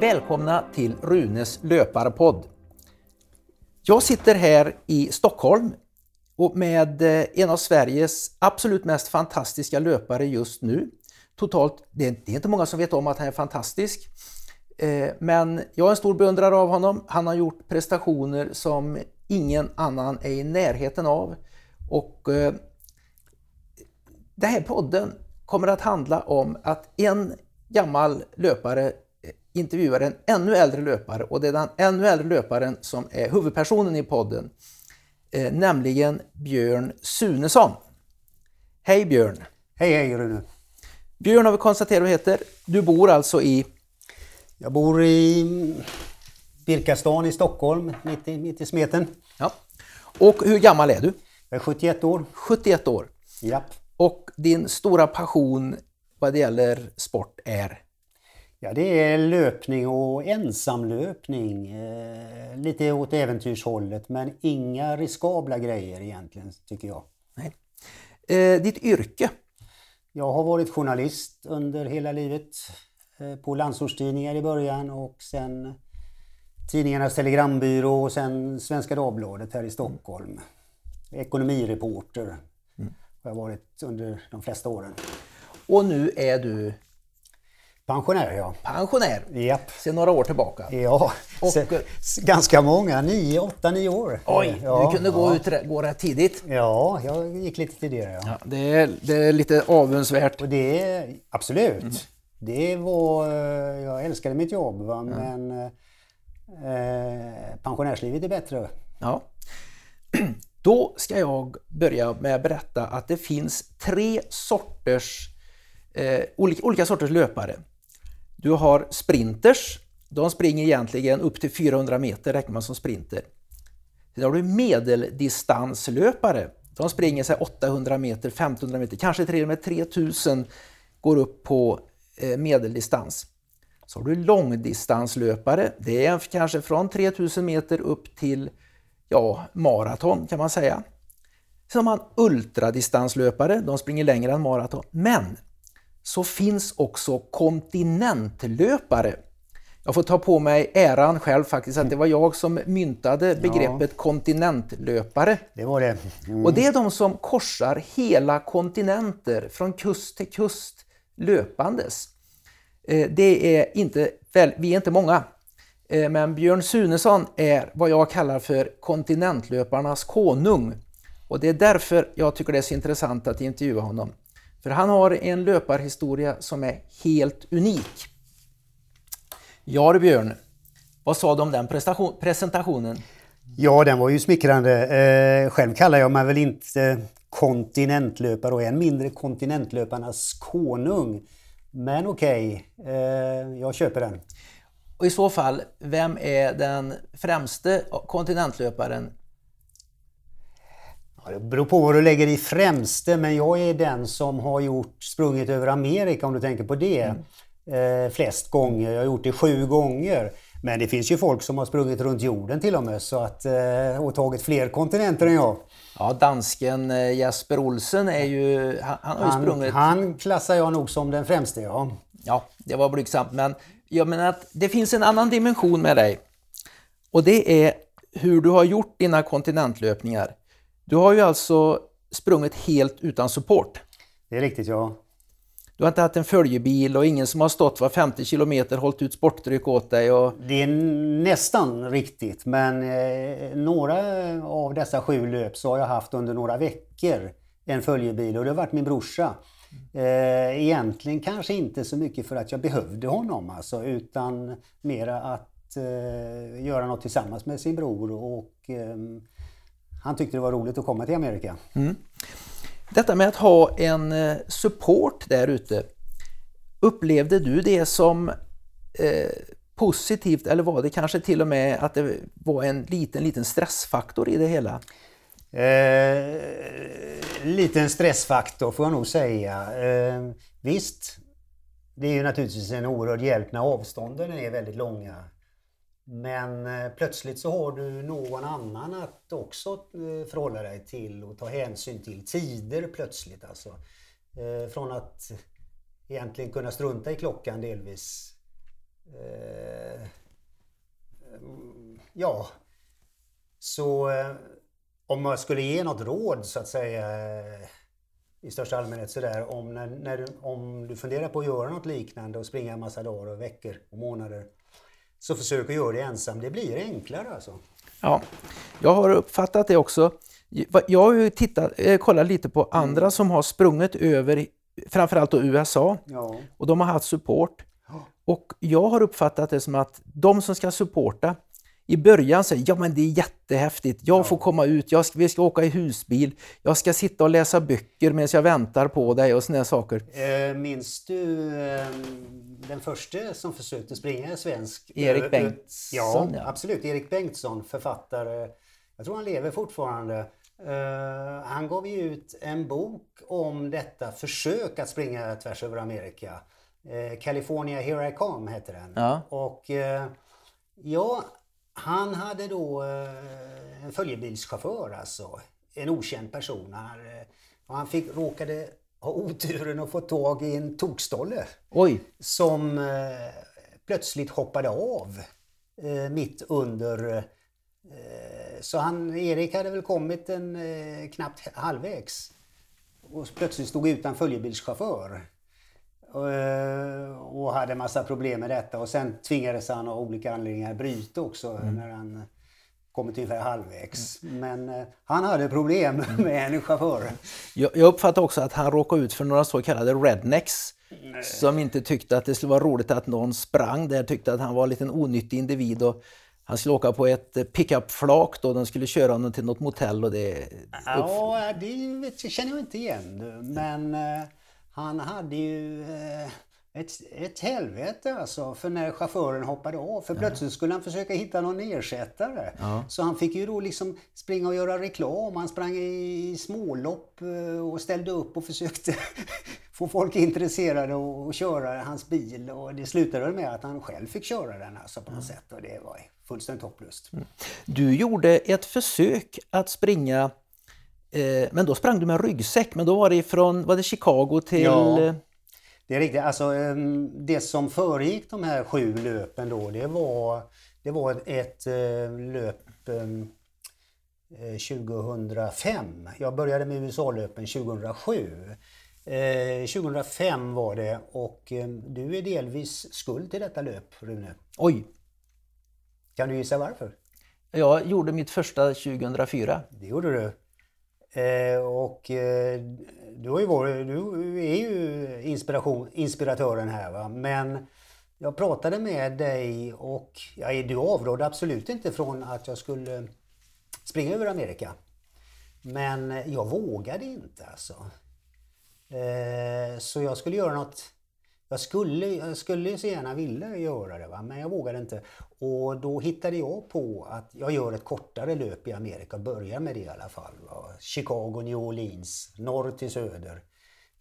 Välkomna till Runes löparpodd. Jag sitter här i Stockholm och med eh, en av Sveriges absolut mest fantastiska löpare just nu. Totalt, det är inte många som vet om att han är fantastisk. Eh, men jag är en stor beundrare av honom. Han har gjort prestationer som ingen annan är i närheten av. Och eh, den här podden kommer att handla om att en gammal löpare intervjuar en ännu äldre löpare och det är den ännu äldre löparen som är huvudpersonen i podden, eh, nämligen Björn Sunesson. Hej Björn! Hej hej Rune! Björn har vi konstaterat vad heter. Du bor alltså i? Jag bor i Birkastan i Stockholm, mitt i, mitt i smeten. Ja. Och hur gammal är du? Jag är 71 år. 71 år. Japp. Och din stora passion vad det gäller sport är? Ja, det är löpning och ensamlöpning. Eh, lite åt äventyrshållet men inga riskabla grejer egentligen tycker jag. Nej. Eh, ditt yrke? Jag har varit journalist under hela livet. Eh, på landsortstidningar i början och sen Tidningarnas Telegrambyrå och sen Svenska Dagbladet här i Stockholm. Ekonomireporter mm. har jag varit under de flesta åren. Och nu är du Pensionär ja. Pensionär? Japp. Sedan några år tillbaka? Ja, och, eh, ganska många. Nio, åtta, nio år. Oj, ja, du kunde ja. gå, ut, gå rätt tidigt. Ja, jag gick lite tidigare. Ja. ja det, är, det är lite avundsvärt. Och det absolut. Mm. Det var, eh, jag älskade mitt jobb va? men eh, pensionärslivet är bättre. Ja. Då ska jag börja med att berätta att det finns tre sorters eh, olika, olika sorters löpare. Du har sprinters, de springer egentligen upp till 400 meter räknar man som sprinter. Sen har du medeldistanslöpare, de springer sig 800 meter, 1500 meter, kanske till och med 3000 går upp på eh, medeldistans. Så har du långdistanslöpare, det är kanske från 3000 meter upp till ja, maraton kan man säga. Sen har man ultradistanslöpare, de springer längre än maraton. Men så finns också kontinentlöpare. Jag får ta på mig äran själv faktiskt att det var jag som myntade begreppet ja. kontinentlöpare. Det var det. Mm. Och det är de som korsar hela kontinenter från kust till kust löpandes. Eh, det är inte, väl, vi är inte många, eh, men Björn Sunesson är vad jag kallar för kontinentlöparnas konung. Och det är därför jag tycker det är så intressant att intervjua honom. För han har en löparhistoria som är helt unik. Ja Björn, vad sa du om den presentationen? Ja, den var ju smickrande. Eh, själv kallar jag mig väl inte kontinentlöpare och än mindre kontinentlöparnas konung. Men okej, okay, eh, jag köper den. Och I så fall, vem är den främste kontinentlöparen Ja, det beror på vad du lägger i främste, men jag är den som har gjort sprungit över Amerika om du tänker på det. Mm. Eh, flest gånger. Jag har gjort det sju gånger. Men det finns ju folk som har sprungit runt jorden till och med så att, eh, och tagit fler kontinenter än jag. Ja, dansken eh, Jesper Olsen är ju... Han, han har ju sprungit... Han klassar jag nog som den främste, ja. Ja, det var blygsamt. Men jag menar att det finns en annan dimension med dig. Och det är hur du har gjort dina kontinentlöpningar. Du har ju alltså sprungit helt utan support. Det är riktigt, ja. Du har inte haft en följebil och ingen som har stått var 50 kilometer hållit ut sportdryck åt dig? Och... Det är nästan riktigt, men eh, några av dessa sju löp så har jag haft under några veckor en följebil och det har varit min brorsa. Eh, egentligen kanske inte så mycket för att jag behövde honom alltså, utan mera att eh, göra något tillsammans med sin bror och eh, han tyckte det var roligt att komma till Amerika. Mm. Detta med att ha en eh, support där ute, upplevde du det som eh, positivt eller var det kanske till och med att det var en liten, liten stressfaktor i det hela? Eh, liten stressfaktor får jag nog säga. Eh, visst, det är ju naturligtvis en oerhörd hjälp när avstånden är väldigt långa. Men eh, plötsligt så har du någon annan att också eh, förhålla dig till och ta hänsyn till. Tider plötsligt alltså. Eh, från att egentligen kunna strunta i klockan delvis. Ja, så om man skulle ge något råd så att säga i största allmänhet sådär om, när, när du, om du funderar på att göra något liknande och springa en massa dagar och veckor och månader så försök att göra det ensam. Det blir enklare alltså. Ja, jag har uppfattat det också. Jag har ju tittat, eh, kollat lite på andra mm. som har sprungit över framförallt då USA ja. och de har haft support. Och jag har uppfattat det som att de som ska supporta i början säger ja men det är jättehäftigt, jag ja. får komma ut, jag ska, vi ska åka i husbil, jag ska sitta och läsa böcker medan jag väntar på dig och sådana saker. Eh, minns du eh, den första som försökte springa svensk? Erik eh, Bengtsson? Ja, absolut. Erik Bengtsson, författare. Jag tror han lever fortfarande. Han gav ju ut en bok om detta försök att springa tvärs över Amerika. California Here I Come heter den. Ja. Och ja, han hade då en följebilschaufför alltså. En okänd person. Han, och han fick, råkade ha oturen att få tag i en tokstolle. Oj. Som plötsligt hoppade av mitt under så han, Erik hade väl kommit en eh, knappt halvvägs. Och plötsligt stod utan följebilschaufför. Och, eh, och hade massa problem med detta och sen tvingades han av olika anledningar bryta också mm. när han kommit ungefär halvvägs. Mm. Men eh, han hade problem mm. med en chaufför. Jag, jag uppfattar också att han råkade ut för några så kallade rednecks Nej. som inte tyckte att det skulle vara roligt att någon sprang där, tyckte att han var en liten onyttig individ och han skulle åka på ett eh, pickup-flak då, de skulle köra honom till något motell och det... Ja, det vet, känner jag inte igen. Men uh, han hade ju uh, ett, ett helvete alltså, för när chauffören hoppade av. För plötsligt skulle han försöka hitta någon ersättare. Ja. Så han fick ju då liksom springa och göra reklam. Han sprang i smålopp och ställde upp och försökte få folk intresserade och, och köra hans bil. Och det slutade med att han själv fick köra den alltså på något mm. sätt. Och det var fullständigt hopplöst. Mm. Du gjorde ett försök att springa eh, men då sprang du med ryggsäck, men då var det från var det Chicago till... Ja, eh, det är riktigt. Alltså, ehm, det som föregick de här sju löpen då, det var, det var ett eh, löp 2005. Jag började med USA-löpen 2007. 2005 var det och ehm, du är delvis skuld till detta löp, Rune. Oj! Kan du gissa varför? Jag gjorde mitt första 2004. Det gjorde du. Eh, och eh, du, har ju varit, du är ju inspiration, inspiratören här va. Men jag pratade med dig och ja, du avrådde absolut inte från att jag skulle springa över Amerika. Men jag vågade inte alltså. Eh, så jag skulle göra något jag skulle, jag skulle så gärna vilja göra det, va? men jag vågade inte. Och då hittade jag på att jag gör ett kortare löp i Amerika, börjar med det i alla fall. Va? Chicago, New Orleans, norr till söder.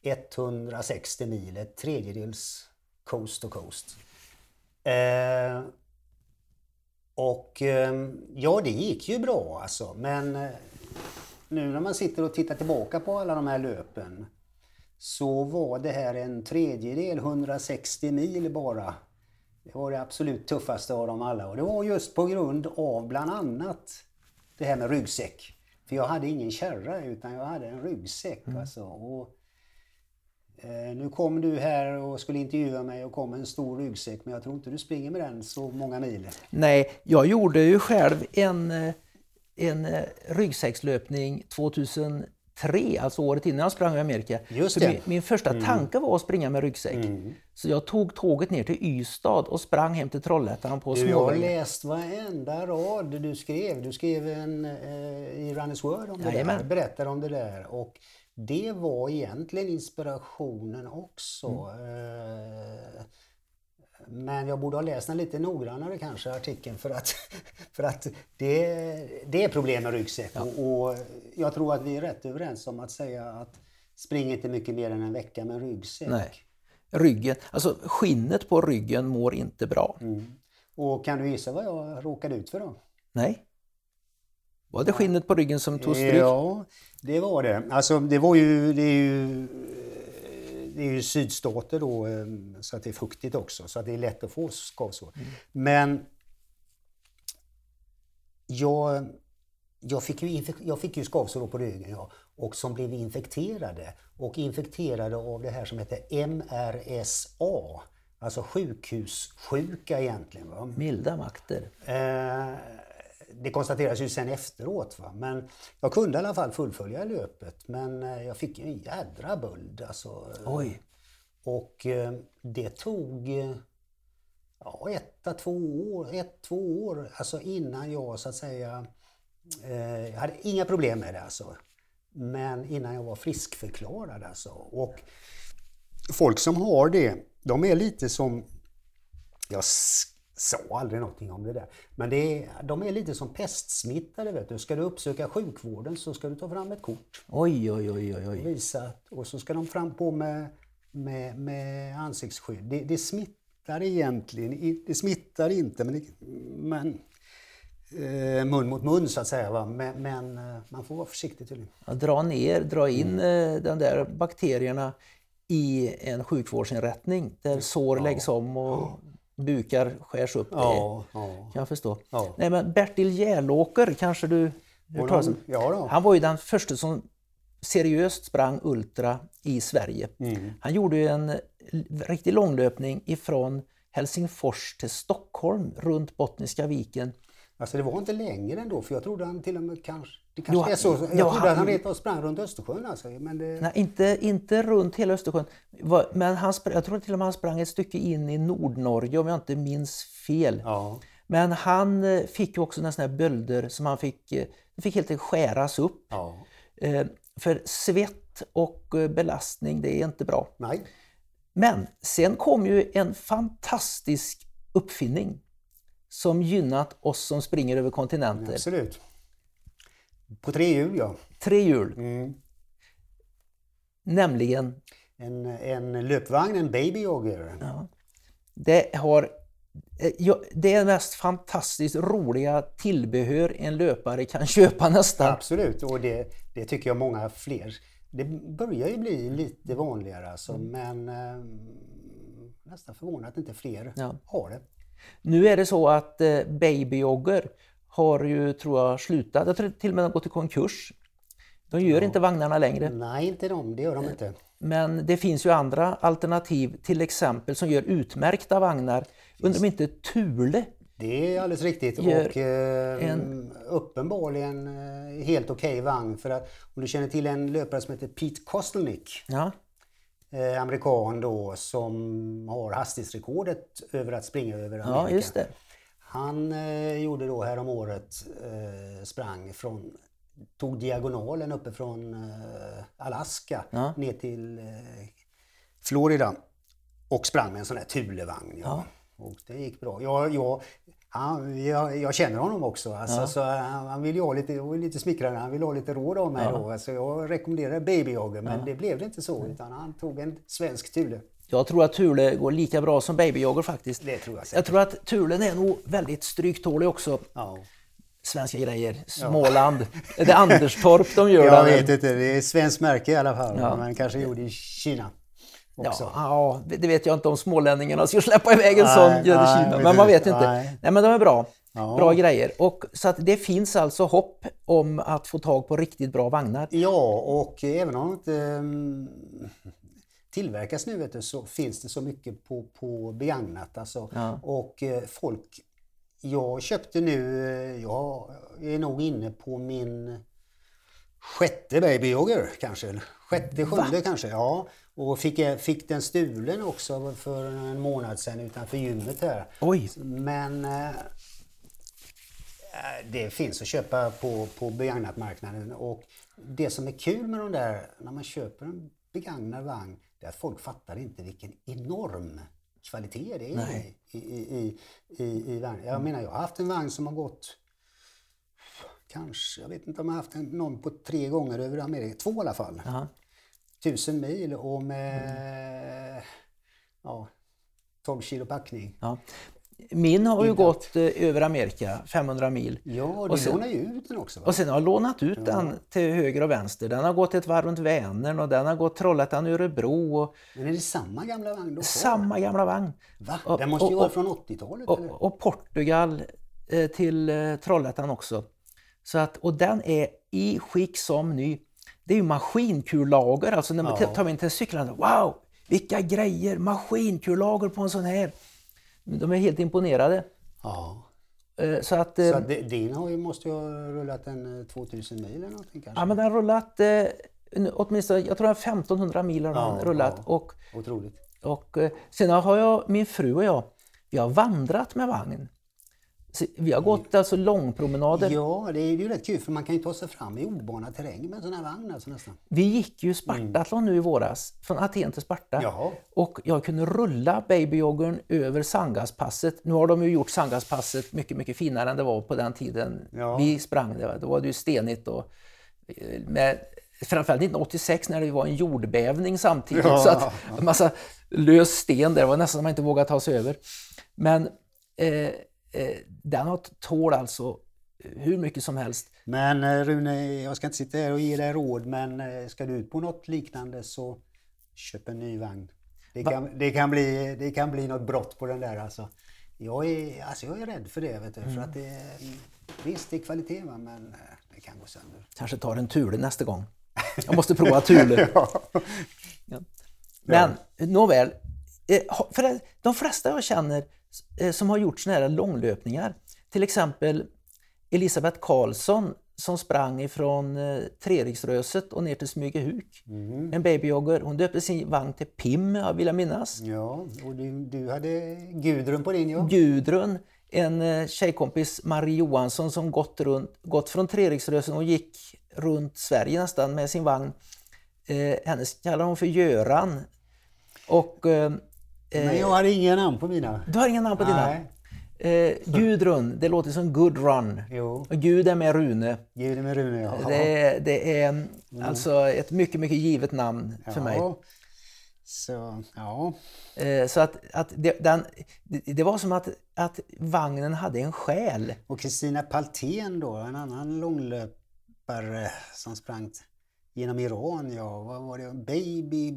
160 mil, ett tredjedels coast to coast. Eh, och eh, ja, det gick ju bra alltså, men eh, nu när man sitter och tittar tillbaka på alla de här löpen så var det här en tredjedel, 160 mil bara. Det var det absolut tuffaste av dem alla och det var just på grund av bland annat det här med ryggsäck. För jag hade ingen kärra utan jag hade en ryggsäck. Mm. Alltså. Och, eh, nu kom du här och skulle intervjua mig och kom med en stor ryggsäck men jag tror inte du springer med den så många mil. Nej, jag gjorde ju själv en, eh, en eh, ryggsäckslöpning 2000 tre, alltså året innan jag sprang i Amerika. Just det. Min, min, första mm. tanke var att springa med ryggsäck. Mm. Så jag tog tåget ner till Ystad och sprang hem till Trollhättan på Du har läst varenda rad du skrev. Du skrev en eh, i Runners Word om det Jajamän. där, berättade om det där. Och det var egentligen inspirationen också. Mm. Eh, men jag borde ha läst den lite noggrannare kanske, artikeln, för att, för att det, det är problem med ryggsäck. Ja. Och, och, jag tror att vi är rätt överens om att säga att spring inte mycket mer än en vecka med ryggsäck. Nej. Ryggen, alltså skinnet på ryggen mår inte bra. Mm. Och kan du gissa vad jag råkade ut för då? Nej. Var det skinnet på ryggen som tog stryk? Ja, det var det. Alltså det var ju, det är ju det är ju sydstater då eh, så att det är fuktigt också så att det är lätt att få skavsår. Mm. Men jag, jag, fick ju jag fick ju skavsår på ryggen ja, och som blev infekterade och infekterade av det här som heter MRSA. Alltså sjukhussjuka egentligen. Va? Milda makter. Eh, det konstateras ju sen efteråt. Va? Men jag kunde i alla fall fullfölja löpet. Men eh, jag fick en jädra böld. Alltså. Oj. Och eh, det tog ja, ett, två år, ett, två år alltså innan jag så att säga... Eh, jag hade inga problem med det alltså. Men innan jag var friskförklarad alltså. Och folk som har det, de är lite som... Jag sa aldrig någonting om det där. Men det är, de är lite som pestsmittade. Vet du. Ska du uppsöka sjukvården så ska du ta fram ett kort. Oj, oj, oj. oj, oj. Visa, och så ska de fram på med, med, med ansiktsskydd. Det, det smittar egentligen Det smittar inte, men, det, men eh, mun mot mun så att säga. Va? Men, men eh, man får vara försiktig tydligen. Ja, dra ner, dra in mm. de där bakterierna i en sjukvårdsinrättning där sår ja. läggs om och bukar skärs upp. Ja, det ja. kan jag förstå. Ja. Nej, men Bertil Järlåker kanske du hört talas om? Ja, Han var ju den första som seriöst sprang ultra i Sverige. Mm. Han gjorde en riktig långlöpning ifrån Helsingfors till Stockholm runt Bottniska viken Alltså det var inte längre ändå för jag trodde han till och med kanske... Det kanske är så. Jag ja, trodde han, han rent av sprang runt Östersjön alltså. Men det... Nej, inte, inte runt hela Östersjön. Men han jag tror till och med han sprang ett stycke in i Nordnorge om jag inte minns fel. Ja. Men han eh, fick ju också sådana här bölder som han fick, eh, fick helt enkelt skäras upp. Ja. Eh, för svett och belastning, det är inte bra. Nej. Men sen kom ju en fantastisk uppfinning som gynnat oss som springer över kontinenter. Absolut. På tre hjul, ja. Tre hjul. Mm. Nämligen? En, en löpvagn, en babyjogger. Ja. Det, har, eh, det är det mest fantastiskt roliga tillbehör en löpare kan köpa nästan. Absolut, och det, det tycker jag många fler. Det börjar ju bli lite vanligare alltså, mm. men eh, nästan förvånat att inte fler ja. har det. Nu är det så att eh, Babyjogger har ju, tror jag, slutat. Jag tror till och med de gått i konkurs. De gör ja. inte vagnarna längre. Nej, inte de. Det gör de eh, inte. Men det finns ju andra alternativ, till exempel som gör utmärkta vagnar. Undrar om inte Thule det är alldeles riktigt och eh, en... uppenbarligen eh, helt okej okay vagn. För att om du känner till en löpare som heter Pete Kostelnick. Ja eh, amerikan då som har hastighetsrekordet över att springa över Amerika. Ja, just det. Han eh, gjorde då härom året eh, sprang från tog diagonalen uppifrån eh, Alaska ja. ner till eh, Florida och sprang med en sån här Thulevagn. Ja. ja. Och det gick bra. Jag, jag, han, jag, jag, känner honom också. Alltså, ja. så han, han vill ha lite, lite smickrande, han vill ha lite råd av mig ja. då. Alltså, jag rekommenderar babyjogger men ja. det blev det inte så utan han tog en svensk Thule. Jag tror att Thule går lika bra som babyjogger faktiskt. Det tror jag, jag tror att Thulen är nog väldigt stryktålig också. Ja. Svenska grejer, Småland. Är det Anderstorp de gör? Jag vet inte, det är svenskt märke i alla fall. Men kanske gjord i Kina. Också. Ja, det vet jag inte om smålänningarna ska släppa iväg en sån grädde Kina, men man vet inte. Nej. nej, men de är bra. Ja. Bra grejer. Och, så att det finns alltså hopp om att få tag på riktigt bra vagnar. Ja, och även om det inte um, tillverkas nu vet du, så finns det så mycket på, på begagnat. Alltså. Ja. Och uh, folk... Jag köpte nu, eh, jag är nog inne på min sjätte babyjogger kanske. Sjätte, sjunde Va? kanske. Ja. Och fick, fick den stulen också för en månad sedan utanför gymmet här. Oj. Men äh, det finns att köpa på, på begagnatmarknaden. Och det som är kul med de där, när man köper en begagnad vagn, det är att folk fattar inte vilken enorm kvalitet det är i, i, i, i, i vagnen. Jag menar, jag har haft en vagn som har gått kanske, jag vet inte om jag har haft en, någon på tre gånger över Amerika, två i alla fall. Aha tusen mil och med mm. ja, 12 kilo packning. Ja. Min har ju Innan. gått eh, över Amerika, 500 mil. Ja, du lånar ju ut den också. Va? Och sen har jag lånat ut den till höger och vänster. Den har gått ett varv runt Vänern och den har gått Trollhättan Örebro och Men är det samma gamla vagn har? samma gamla vagn. Va? Den måste ju och- vara från 80-talet eller? Och, och Portugal eh, till eh, Trollhättan också. Så att, och den är i skick som ny. Det är ju maskinkullager, alltså när man Ja. tar in till cyklarna. Wow, vilka grejer! Maskinkullager på en sån här. De är helt imponerade. Ja. Eh, Så att, eh, Så att di- din har ju, måste ju ha rullat en eh, 2000 mil eller någonting kanske? ja, men den har rullat eh, åtminstone, jag tror den har 1500 mil har den Ja, rullat. ja. Och, Otroligt. och eh, sen har jag, min fru och jag, vi har vandrat med vagn. Så vi har gått alltså långpromenader. Ja, det är ju rätt kul för man kan ju ta sig fram i obanad terräng med en sån här vagn alltså nästan. Vi gick ju Spartathlon nu i våras, från Aten till Sparta. Jaha. Och jag kunde rulla babyjoggern över Sangaspasset. Nu har de ju gjort Sangaspasset mycket, mycket finare än det var på den tiden Ja. vi sprang. Det, då var det ju stenigt och eh, med, framförallt 1986 när det var en jordbävning samtidigt. Ja. Så att en massa lös sten där, det var nästan som man inte vågade ta sig över. Men eh, den har tål alltså hur mycket som helst. Men eh, Rune, jag ska inte sitta här och ge dig råd men eh, ska du ut på något liknande så köp en ny vagn. Det kan, det kan, bli, det kan bli något brott på den där alltså. Jag är, alltså jag är rädd för det, vet du, för att det, visst det är kvalitet va, men eh, det kan gå sönder. Kanske tar en Thule nästa gång. Jag måste prova Thule. Ja. Men nåväl, eh, ha- för de flesta jag känner eh, som har gjort såna här långlöpningar, till exempel Elisabeth Karlsson som sprang ifrån eh, Treriksröset och ner till Smygehuk. En babyjogger. Hon döpte sin vagn till Pim, jag vill jag minnas. Ja, och du, du hade Gudrun på din ja. Gudrun, en eh, tjejkompis, Marie Johansson, som gått, runt, gått från Treriksrösen och gick runt Sverige nästan med sin vagn. Eh, hennes kallar hon för Göran. Och eh, Men jag hade inga namn på mina. du har inga namn på dina? Nej. Eh, Gudrun, det låter som Good Run. Jo, Och Gud är med Rune. Gudrun med Rune ja. Det är, det är mm, alltså ett mycket, mycket givet namn för mig. Så, ja. Eh, så att, att det, den, det var som att, att vagnen hade en själ. Och Kristina Paltén då, en annan långlöpare som sprang genom Iran, ja, vad var det? Baby...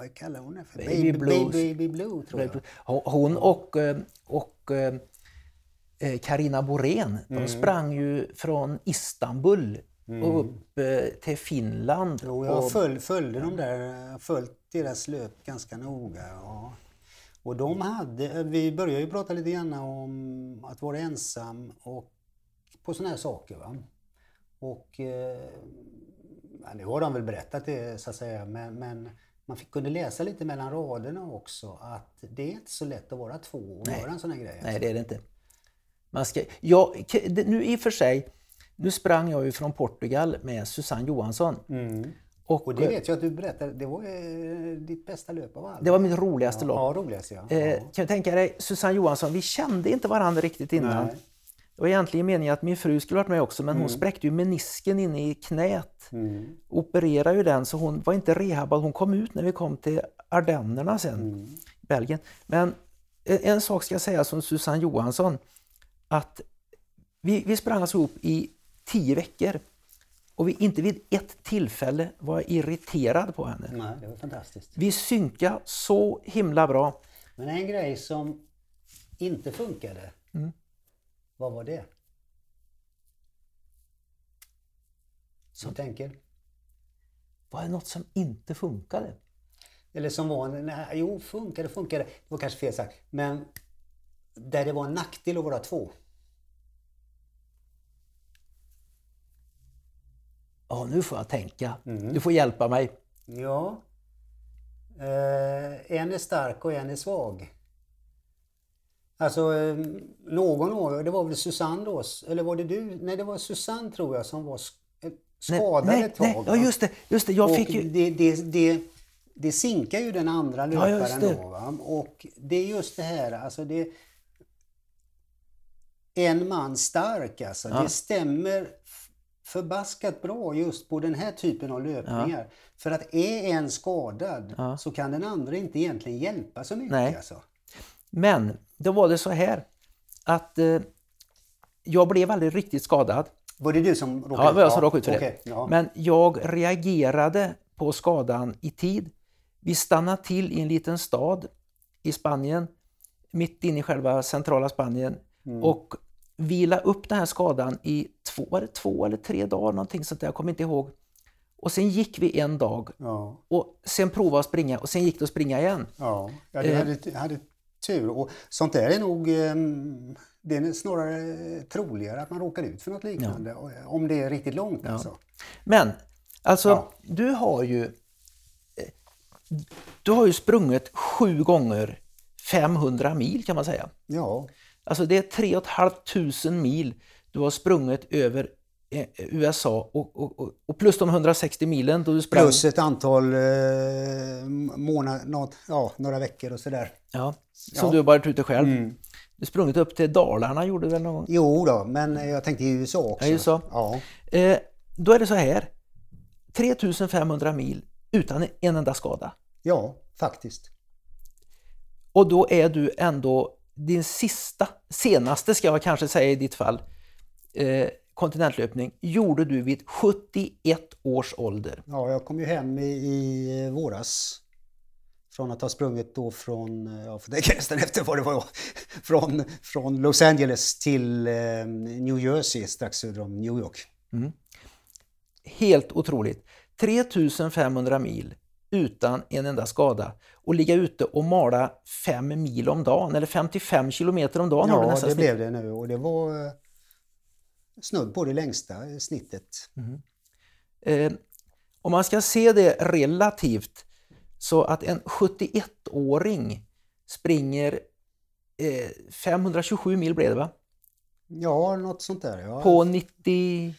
Vad kallar hon det för? Baby Blues. Baby, baby Blue tror jag. Hon och, eh, och eh, Karina Borén, Mm. de sprang ju från Istanbul och upp eh, till Finland. Jo, jag och, följ, följde dem där, följt deras löp ganska noga. Ja. Och de hade, vi började ju prata lite grann om att vara ensam och på sådana här saker. Va? Och eh, ja, nu har de väl berättat det så att säga, men, men man fick, kunde läsa lite mellan raderna också att det är inte så lätt att vara två och göra en sån här grej. Nej, det är det inte. Man ska, ja, nu i och för sig, nu sprang jag ju från Portugal med Susanne Johansson. Mm. Och, Och det vet jag att du berättade, det var eh, ditt bästa löp av alla. det var mitt roligaste lopp. Ja, roligast ja. Eh, ja. kan du tänka dig, Susanne Johansson, vi kände inte varandra riktigt innan. Nej. Det var egentligen meningen att min fru skulle varit med också, men hon spräckte ju menisken inne i knät. Mm. Opererade ju den, så hon var inte rehabad. Hon kom ut när vi kom till Ardennerna sen, Mm. i Belgien. Men en, en sak ska jag säga som Susanne Johansson, att vi, vi sprang alltså ihop i tio veckor. Och vi inte vid ett tillfälle var jag irriterad på henne. Nej, det var fantastiskt. Vi synkade så himla bra. Men en grej som inte funkade, Mm. Vad var det? Som tänker? Var det något som inte funkade? Eller som var, en- nej, jo funkade, funkade. Det var kanske fel sagt. Men där det var en nackdel att vara två. Ja, nu får jag tänka. Du får hjälpa mig. Ja. Eh, en är stark och en är svag. Alltså eh, någon av det var väl Susanne då, eller var det du? Nej, det var Susanne tror jag som var eh, skadad nej, ett tag. nej, ja just det. Just det jag och fick ju... det, det, det, det sinkar ju den andra Ja, löparen det. då. Va? Och det är just det här, alltså det... En man stark alltså. Det stämmer förbaskat bra just på den här typen av löpningar. För att är en skadad så kan den andra inte egentligen hjälpa så mycket. Nej. Alltså. Men då var det så här att eh, jag blev aldrig riktigt skadad. Var det du som råkade Ja, det var jag som råkade ut för det. ja. Men jag reagerade på skadan i tid. Vi stannade till i en liten stad i Spanien, mitt inne i själva centrala Spanien Mm. och vila upp den här skadan i två, var två eller tre dagar, någonting sånt där, jag kommer inte ihåg. Och sen gick vi en dag Ja, och sen provade att springa och sen gick det att springa igen. ja. ja du Eh. hade, hade tur. Och sånt där är nog ehm, det är snarare troligare att man råkar ut för något liknande. Om det är riktigt långt alltså. Men alltså, Ja. du har ju eh, du har ju sprungit sju gånger 500 mil kan man säga. Ja, Alltså det är 3 500 mil du har sprungit över eh, USA och, och, och, plus de 160 milen då du sprang. plus ett antal eh, månader, något, ja, några veckor och sådär. Ja, som Ja. du har varit ute själv. Mm. Du sprungit upp till Dalarna gjorde du väl någon gång? Jo då, men jag tänkte i USA också. Ja, USA. Ja, Eh, då är det så här. 3500 mil utan en enda skada. ja, faktiskt. Och då är du ändå din sista, senaste ska jag kanske säga i ditt fall, eh, kontinentlöpning gjorde du vid 71 års ålder. Ja, jag kom ju hem i, i våras. Från att ha sprungit då från, får tänka nästan efter vad det var, från, från Los Angeles till eh, New Jersey strax söder om New York. Helt otroligt. 3500 mil utan en enda skada och ligga ute och mala 5 mil om dagen eller 55 kilometer om dagen Ja, det blev det nu och det var eh, snudd på det längsta snittet. Eh, om man ska se det relativt så att en 71-åring springer eh, 527 mil blev det va? Ja, något sånt där. Ja. På 90,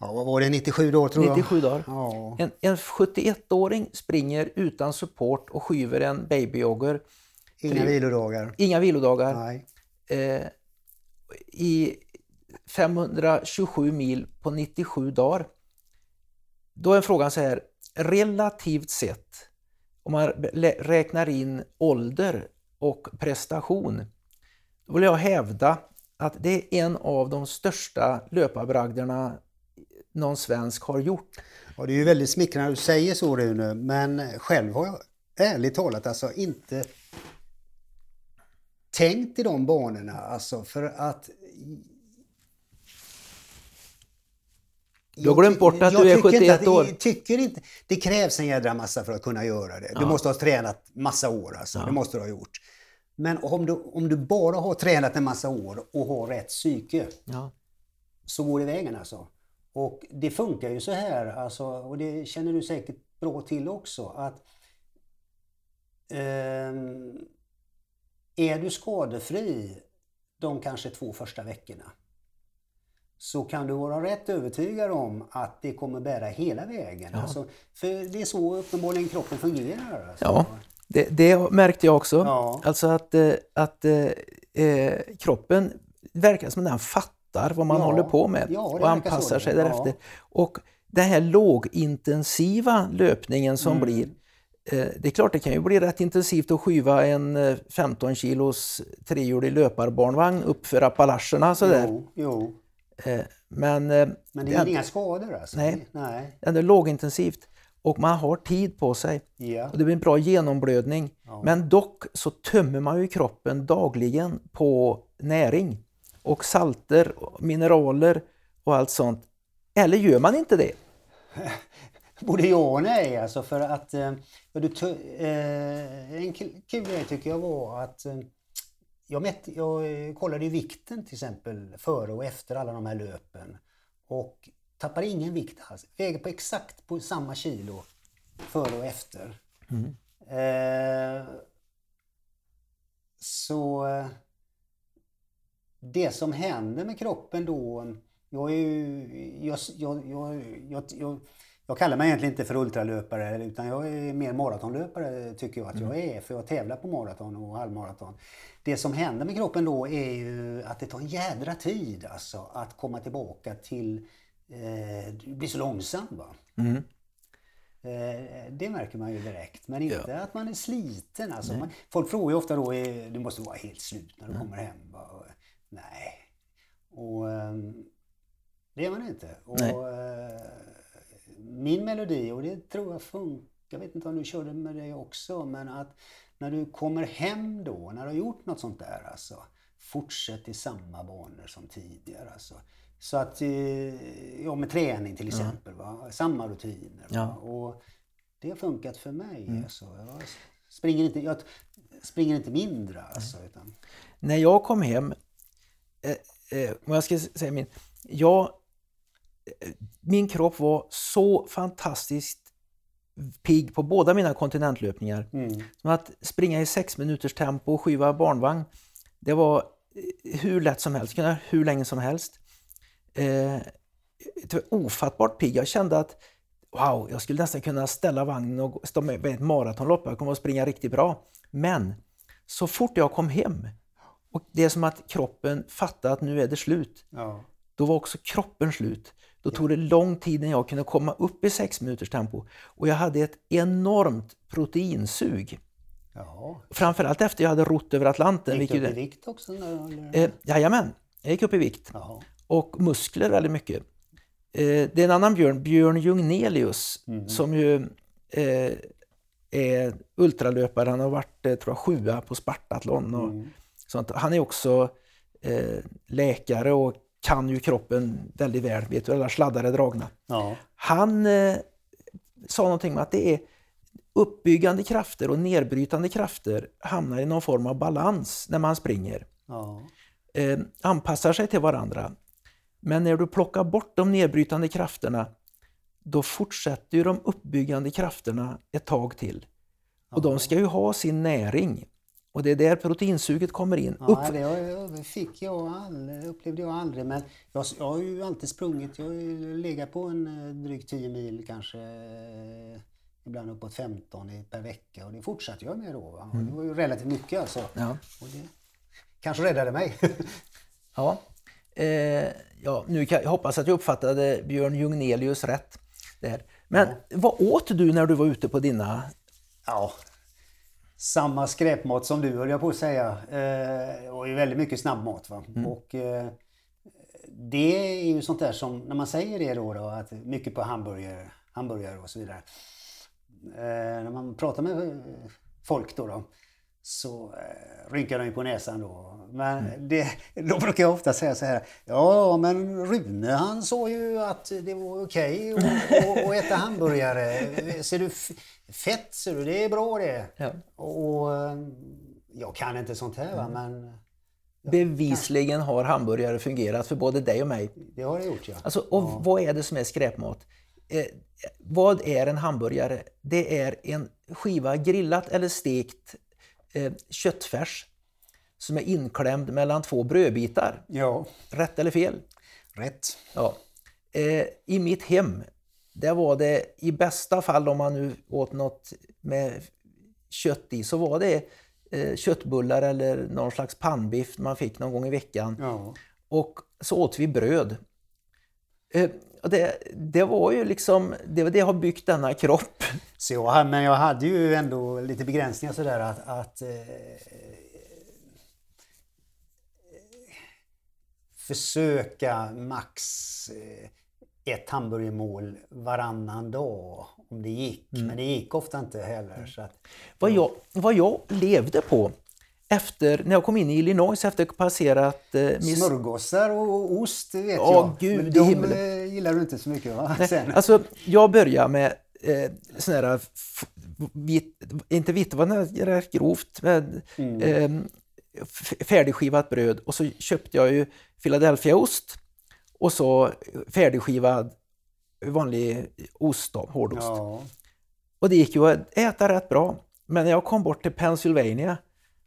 ja, vad var det, 97 dagar tror jag? 97 dagar. Ja, En, en 71-åring springer utan support och skyver en babyjogger. inga vilodagar. Inga vilodagar. Nej. Eh, I 527 mil på 97 dagar. Då är frågan så här, relativt sett, om man räknar in ålder och prestation, då vill jag hävda att det är en av de största löparbragderna någon svensk har gjort. Ja, det är ju väldigt smickrande att du säger så Rune, men själv har jag ärligt talat alltså inte tänkt i de banorna. Alltså för att... Du har glömt bort att jag du är tycker inte 71 att- år. Jag tycker inte... Det krävs en jädra massa för att kunna göra det. Du måste ha tränat massa år alltså. Det måste du ha gjort. Men om du, om du bara har tränat en massa år och har rätt psyke Ja. så går det vägen alltså. Och det funkar ju så här, alltså, och det känner du säkert bra till också, att ehm, är du skadefri de kanske två första veckorna så kan du vara rätt övertygad om att det kommer bära hela vägen. Alltså, för det är så uppenbarligen kroppen fungerar. Alltså. Ja, det, det märkte jag också. Ja. Alltså att, eh, att eh, eh, kroppen verkar som den fattar vad man Ja. håller på med Ja, och anpassar sig Ja. därefter. Och den här lågintensiva löpningen som Mm. blir eh, det är klart det kan ju bli rätt intensivt att skyva en eh, 15 kilos trehjulig löparbarnvagn uppför Appalacherna sådär. Jo, jo. Eh, Men, eh, Men det är inga skador alltså? Nej. Nej. är lågintensivt och man har tid på sig. Ja. Och det blir en bra genomblödning. Men dock så tömmer man ju kroppen dagligen på näring och salter, och mineraler och allt sånt. Eller gör man inte det? Både ja och nej alltså för att eh, du, eh, en kul grej tycker jag var att jag, mätt, jag eh, kollade vikten till exempel före och efter alla de här löpen och tappade ingen vikt alls. Väger på exakt på samma kilo före och efter. Eh, så eh, det som händer med kroppen då, jag är ju, jag, jag, jag, jag, kallar mig egentligen inte för ultralöpare utan jag är mer maratonlöpare tycker jag att jag är för jag tävlar på maraton och halvmaraton. Det som händer med kroppen då är ju att det tar en jädra tid alltså att komma tillbaka till, eh, det blir så långsamt va. Eh, det märker man ju direkt. Men inte ja. att man är sliten. Alltså. Man, folk frågar ju ofta då, du måste vara helt slut när du kommer hem. Nej. Och, ehm, det är man inte. Och, eh, min melodi, och det tror jag funkar, jag vet inte om du körde med det också, men att när du kommer hem då, när du har gjort något sånt där, alltså, fortsätt i samma banor som tidigare. Alltså. Så att, eh, ja med träning till exempel, va? samma rutiner. Ja. Och det har funkat för mig. Mm. Alltså. Jag, springer inte, jag springer inte mindre. Alltså, utan... När jag kom hem, eh, eh, jag ska säga min, jag, min kropp var så fantastiskt pigg på båda mina kontinentlöpningar. Mm. Som att springa i sex minuters tempo och skiva barnvagn. Det var hur lätt som helst, kunna hur länge som helst. Eh, ofattbart pigg. Jag kände att wow, jag skulle nästan kunna ställa vagnen och stå med ett maratonlopp. Jag kommer att springa riktigt bra. Men så fort jag kom hem och det är som att kroppen fattade att nu är det slut. Ja. Då var också kroppen slut. Då tog det lång tid när jag kunde komma upp i sex minuters tempo. Och jag hade ett enormt proteinsug. Jaha. Framförallt efter jag hade rott över Atlanten. Gick du upp i vikt också? Eh, jajamän, jag gick upp i vikt. Jaha. Och muskler väldigt mycket. Eh, det är en annan Björn, Björn Jungnelius, mm. som ju eh, är ultralöpare. Han har varit eh, tror jag, sjua på Spartathlon. Och mm. sånt. Han är också eh, läkare och kan ju kroppen väldigt väl. Vet du, alla sladdar är dragna. Ja. Han eh, sa någonting om att det är uppbyggande krafter och nedbrytande krafter hamnar i någon form av balans när man springer. Ja. Eh, anpassar sig till varandra. Men när du plockar bort de nedbrytande krafterna då fortsätter ju de uppbyggande krafterna ett tag till. Och ja. de ska ju ha sin näring. Och det är där proteinsuget kommer in. Ja, det fick jag aldrig, upplevde jag aldrig. Men jag, jag har ju alltid sprungit. Jag har legat på en eh, drygt 10 mil kanske ibland uppåt 15 per vecka och det fortsatte jag med då. Mm. Det var ju relativt mycket alltså. Ja. Och det kanske räddade mig. ja. Eh, ja, nu kan, jag hoppas att jag uppfattade Björn Jungnelius rätt. Där. Men ja. vad åt du när du var ute på dina... Ja, samma skräpmat som du höll jag på att säga. Eh, ju väldigt mycket snabbmat. Va? Mm. Och, eh, det är ju sånt där som, när man säger det då, då att mycket på hamburgare, hamburgare och så vidare eh, när man pratar med folk då, då så eh, rynkar de på näsan då. Men mm. det, då brukar jag ofta säga så här. Ja, men Rune han sa ju att det var okej okay att äta hamburgare. Ser du fett, ser du, det är bra det. Ja. Och jag kan inte sånt här mm. men Bevisligen har hamburgare fungerat för både dig och mig. Det har det gjort ja. Alltså, och ja. vad är det som är skräpmat? Eh, vad är en hamburgare? Det är en skiva grillat eller stekt köttfärs som är inklämd mellan två brödbitar. Ja. Rätt eller fel? Rätt. Ja. Eh, I mitt hem, där var det i bästa fall om man nu åt något med kött i, så var det eh, köttbullar eller någon slags pannbiff man fick någon gång i veckan. Ja. Och så åt vi bröd. Eh, det, det var ju liksom, det, det har byggt denna kropp. Så, men jag hade ju ändå lite begränsningar sådär att, att eh, försöka max eh, ett hamburgermål varannan dag om det gick. Mm. Men det gick ofta inte heller. Så att, vad, jag, vad jag levde på efter, när jag kom in i Illinois efter att passerat... Eh, miss... Smörgåsar och ost vet Åh, jag. Gud, Men de himmelen. Eh, gillar du inte så mycket va? Nej, alltså, jag började med eh, sån här, vit, inte vitt, det var grovt, med mm. eh, färdigskivat bröd och så köpte jag ju Philadelphiaost och så färdigskivad vanlig ost, då, hårdost. Ja. Och det gick ju att äta rätt bra. Men när jag kom bort till Pennsylvania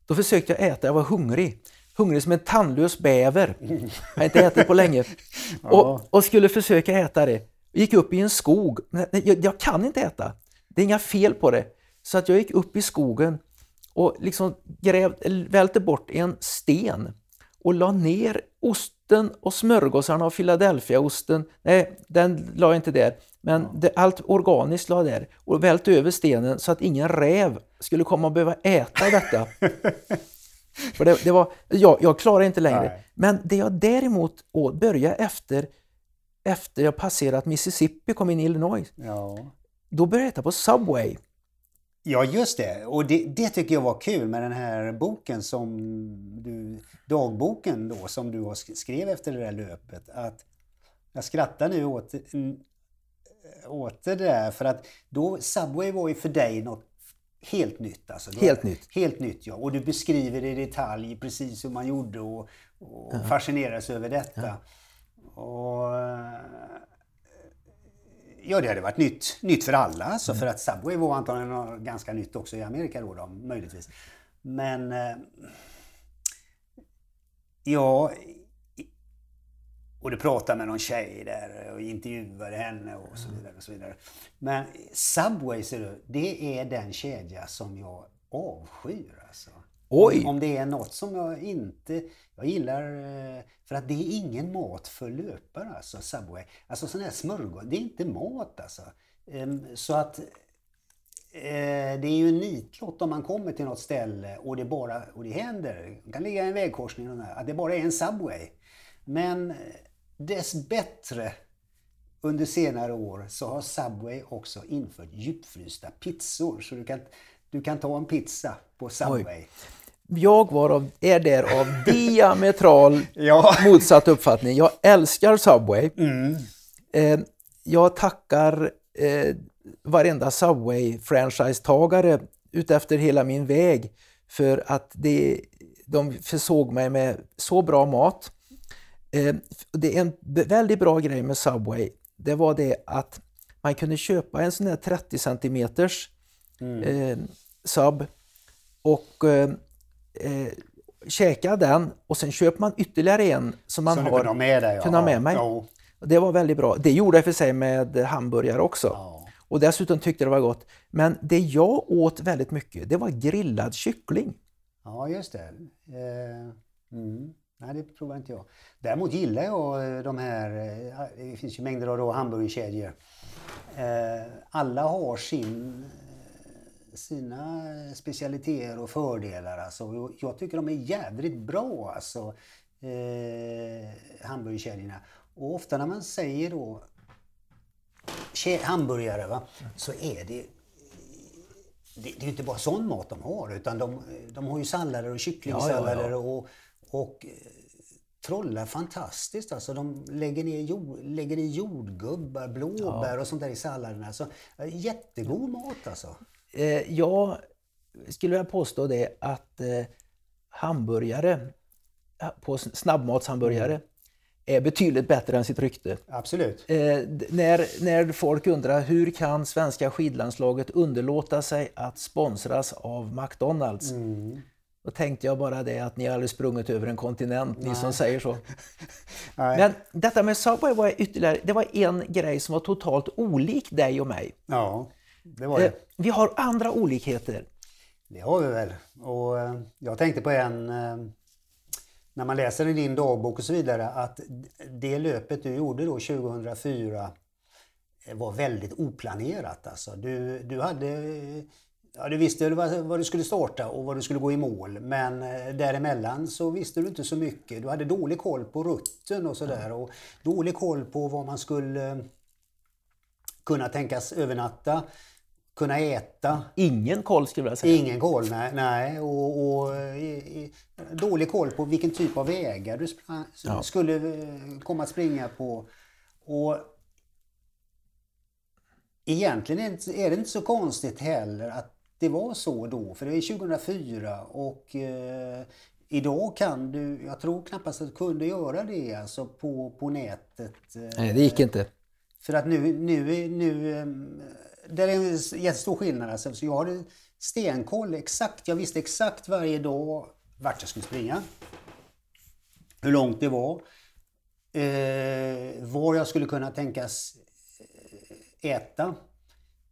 då försökte jag äta, jag var hungrig. Hungrig som en tandlös bäver. Jag har inte ätit på länge. Och, och skulle försöka äta det. Gick upp i en skog. Jag, jag, kan inte äta. Det är inga fel på det. Så att jag gick upp i skogen och liksom grävde, välte bort en sten och la ner osten och smörgåsarna och Philadelphiaosten. Nej, den la jag inte där. Men det, allt organiskt la där och vält över stenen så att ingen räv skulle komma och behöva äta detta. För det, det var, jag, jag klarar inte längre. Nej. Men det jag däremot åt började efter, efter jag passerat Mississippi kom in i Illinois. Ja. Då började jag äta på Subway. Ja, just det. Och det, det tycker jag var kul med den här boken som du, dagboken då, som du skrev efter det där löpet. Att jag skrattar nu åt, mm, åt det där för att då Subway var ju för dig något helt nytt. Alltså. Helt nytt. Helt nytt, ja. Och du beskriver i detalj precis hur man gjorde och, och fascineras över detta. Och, eh, Ja, det hade varit nytt, nytt för alla. Alltså, För att Subway var antagligen ganska nytt också i Amerika då, då möjligtvis. Men... eh, Ja... Och du pratade med någon tjej där och intervjuade henne och så vidare. Och så vidare. Men Subway, ser du, det är den kedja som jag avskyr. Alltså. Oj! Om, det är något som jag inte... Jag gillar... eh, För att det är ingen mat för löpare, alltså Subway. Alltså sån här smörgås, det är inte mat alltså. Ehm, Så att... eh, Det är ju en nitlott om man kommer till något ställe och det bara... Och det händer, det kan ligga i en vägkorsning och där, att det bara är en Subway. Men eh, dess bättre under senare år så har Subway också infört djupfrysta pizzor. Så du kan, du kan ta en pizza på Subway. Jag var av, är där av diametral Ja. motsatt uppfattning. Jag älskar Subway. Mm. Eh, jag tackar eh, varenda Subway-franchisetagare utefter hela min väg för att det, de försåg mig med så bra mat. Eh, det är en väldigt bra grej med Subway. Det var det att man kunde köpa en sån här 30 centimeters eh, sub och eh, eh, käka den och sen köper man ytterligare en som man Som har kunde ha med dig. Ja. kunde ha med mig. Ja. Det var väldigt bra. Det gjorde jag för sig med hamburgare också. Ja. Och dessutom tyckte det var gott. Men det jag åt väldigt mycket, det var grillad kyckling. ja, just det. Eh, mm. Nej, det provar inte jag. Däremot gillar jag eh, de här, eh, det finns ju mängder av då hamburgerkedjor. Eh, alla har sin, sina specialiteter och fördelar. Alltså. Jag tycker de är jädrigt bra, alltså, eh, hamburgerkedjorna. Och ofta när man säger då hamburgare, va, så är det det, det är ju inte bara sån mat de har utan de, de har ju sallader och kycklingsallader Ja, ja, ja. och, och eh, trollar fantastiskt. Alltså de lägger, ner jord, lägger i jordgubbar, blåbär och sånt där i salladerna. Så, eh, jättegod mat alltså. Eh, jag skulle vilja påstå det att eh, hamburgare, ja, på snabbmatshamburgare, är betydligt bättre än sitt rykte. Absolut. Eh, när, när folk undrar hur kan svenska skidlandslaget underlåta sig att sponsras av McDonalds? Då tänkte jag bara det att ni har aldrig sprungit över en kontinent, ni som säger så. Nej. Men detta med Subway var ytterligare, det var en grej som var totalt olik dig och mig. Ja, det var Eh, det. vi har andra olikheter. Det har vi väl. Och eh, jag tänkte på en, eh, när man läser i din dagbok och så vidare, att det löpet du gjorde då 2004 eh, var väldigt oplanerat. Alltså. Du, du hade... Ja, du visste vad, vad du skulle starta och vad du skulle gå i mål, men eh, däremellan så visste du inte så mycket. Du hade dålig koll på rutten och sådär och dålig koll på vad man skulle eh, kunna tänkas övernatta, kunna äta. Ingen koll skulle jag säga. Ingen koll, nej. nej. Och, och i, i, dålig koll på vilken typ av vägar du Ja. skulle eh, komma att springa på. Och Egentligen är det inte så konstigt heller att det var så då, för det är 2004 och eh, idag kan du, jag tror knappast att du kunde göra det alltså på, på nätet. eh, Nej, det gick inte. för att nu, nu, nu ehm, det är en jättestor skillnad. Alltså. Så jag hade stenkoll exakt. Jag visste exakt varje dag vart jag skulle springa. Hur långt det var. Eh, var jag skulle kunna tänkas eh, äta.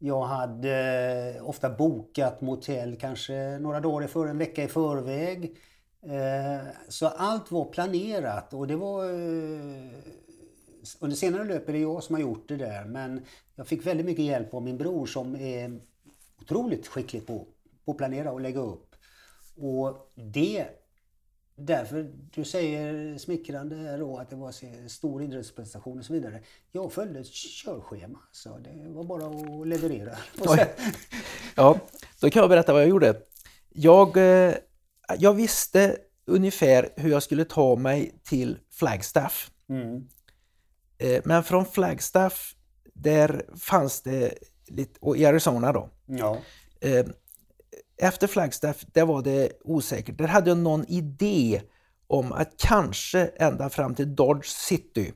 Jag hade eh, ofta bokat motell kanske några dagar i för, en vecka i förväg. Eh, så allt var planerat och det var eh, under senare löp är det jag som har gjort det där men jag fick väldigt mycket hjälp av min bror som är otroligt skicklig på, på att planera och lägga upp. Och det Därför, du säger smickrande då att det var stor idrottsprestation och så vidare. Jag följde ett körschema så det var bara att leverera. ja, då kan jag berätta vad jag gjorde. Jag, eh, jag visste ungefär hur jag skulle ta mig till Flagstaff. Mm. Eh, men från Flagstaff, där fanns det lite, och i Arizona då. Ja. Efter Flagstaff, där var det osäkert. Där hade jag någon idé om att kanske ända fram till Dodge City.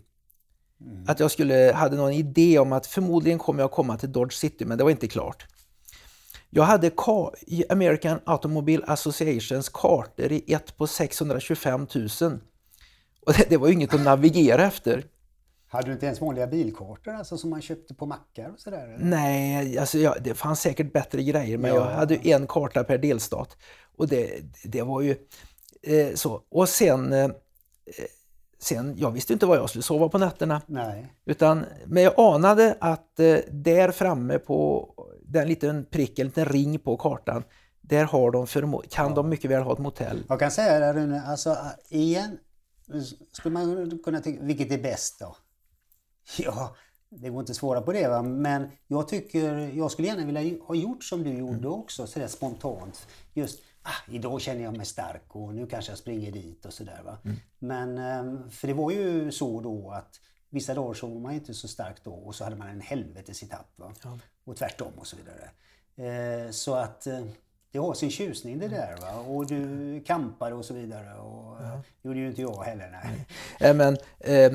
Mm. Att jag skulle, hade någon idé om att förmodligen kommer jag komma till Dodge City, men det var inte klart. Jag hade American Automobile Associations kartor i ett på 625 000. Och det, det var ju inget att navigera efter. Hade du inte ens vanliga bilkartor alltså, som man köpte på mackar och sådär? Nej, alltså, ja, det fanns säkert bättre grejer men ja. jag hade en karta per delstat. Och det, det var ju eh, så. Och sen, eh, sen, jag visste inte var jag skulle sova på nätterna. Nej. Utan, men jag anade att eh, där framme på den liten prick, en liten ring på kartan, där har de kan ja. de mycket väl ha ett motell. Jag kan säga det Rune, alltså igen skulle man kunna tänka, vilket är bäst då? Ja, det går inte att svara på det va? men jag tycker, jag skulle gärna vilja ha gjort som du gjorde mm. också sådär spontant. Just, ah, idag känner jag mig stark och nu kanske jag springer dit och sådär va. Mm. Men, ehm, för det var ju så då att vissa dagar så var man inte så stark då och så hade man en helvetes etapp va. Ja. Och tvärtom och så vidare. Eh, så att eh, det har sin tjusning det där. Va? Och du kampade och så vidare. Och, ja. Det gjorde ju inte jag heller. Nej. Ja, men, eh,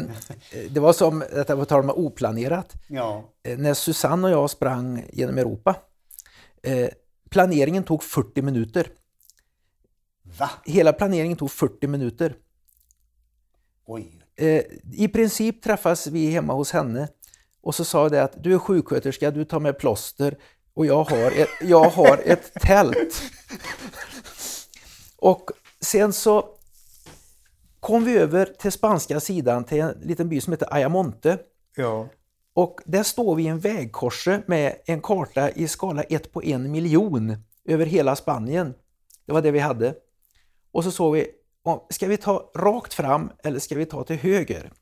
det var som, detta på tal om oplanerat. Ja. Eh, när Susanne och jag sprang genom Europa. Eh, planeringen tog 40 minuter. Va? Hela planeringen tog 40 minuter. Oj. Eh, I princip träffas vi hemma hos henne och så sa det att du är sjuksköterska, du tar med plåster, och jag har ett, jag har ett tält. Och sen så kom vi över till spanska sidan till en liten by som heter Ayamonte. Ja. Och där står vi i en vägkorse med en karta i skala 1 på en miljon över hela Spanien. Det var det vi hade. Och så såg vi, ska vi ta rakt fram eller ska vi ta till höger?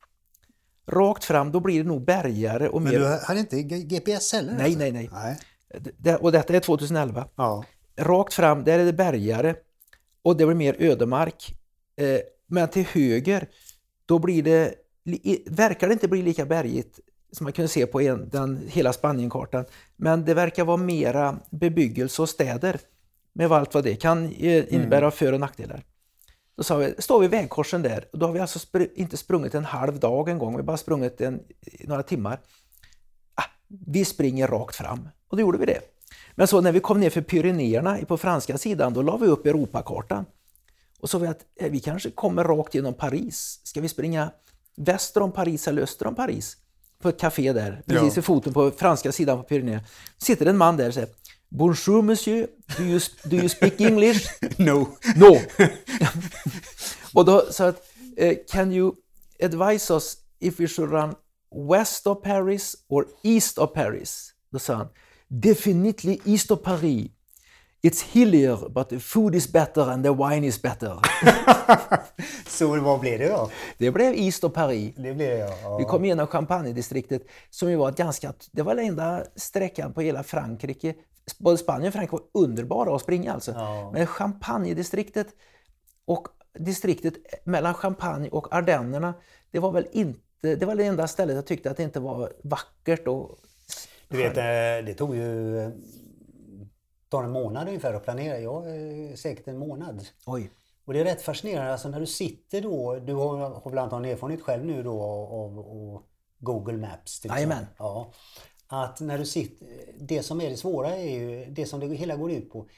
Rakt fram, då blir det nog bergare och mer... Men du hade inte GPS heller? Nej, alltså? nej, nej, nej och detta är 2011. Ja. Rakt fram, där är det bergare och det blir mer ödemark. Eh, men till höger, då blir det, verkar det inte bli lika bergigt som man kunde se på en, den, hela Spanienkartan. Men det verkar vara mera bebyggelse och städer med allt vad det kan eh, innebära mm. för och nackdelar. Då sa vi, står vi i vägkorsen där och då har vi alltså spr inte sprungit en halv dag en gång, vi har bara sprungit en, några timmar. Ah, vi springer rakt fram. Och då gjorde vi det. Men så när vi kom ner för Pyrenéerna på franska sidan, då la vi upp Europakartan. Och så vi att eh, vi kanske kommer rakt genom Paris. Ska vi springa väster om Paris eller öster om Paris? På ett café där, precis ja. i foten på franska sidan på Pyrenéerna. sitter en man där och säger Bonjour monsieur, do you, do you speak English? no. No. och då sa att uh, Can you advise us if we should run west of Paris or east of Paris? Då sa han Definitely east of Paris. It's hillier but the food is better and the wine is better. så vad blev det då? Det blev East of Paris. Det blev ja. ja. Vi kom igenom Champagne-distriktet som ju var ganska... Det var den enda sträckan på hela Frankrike. Både Spanien och Frankrike var underbara att springa alltså. Ja. Men Champagne-distriktet och distriktet mellan Champagne och Ardennerna, det var väl inte... Det var det enda stället jag tyckte att det inte var vackert och du vet, eh, det tog ju eh, tar en månad ungefär att planera. Jag säkert en månad. Oj. Och det är rätt fascinerande, alltså när du sitter då, du har, har väl antagligen erfarenhet själv nu då av, av Google Maps till Jajamän. Ja. Att när du sitter, det som är det svåra är ju, det som det hela går ut på.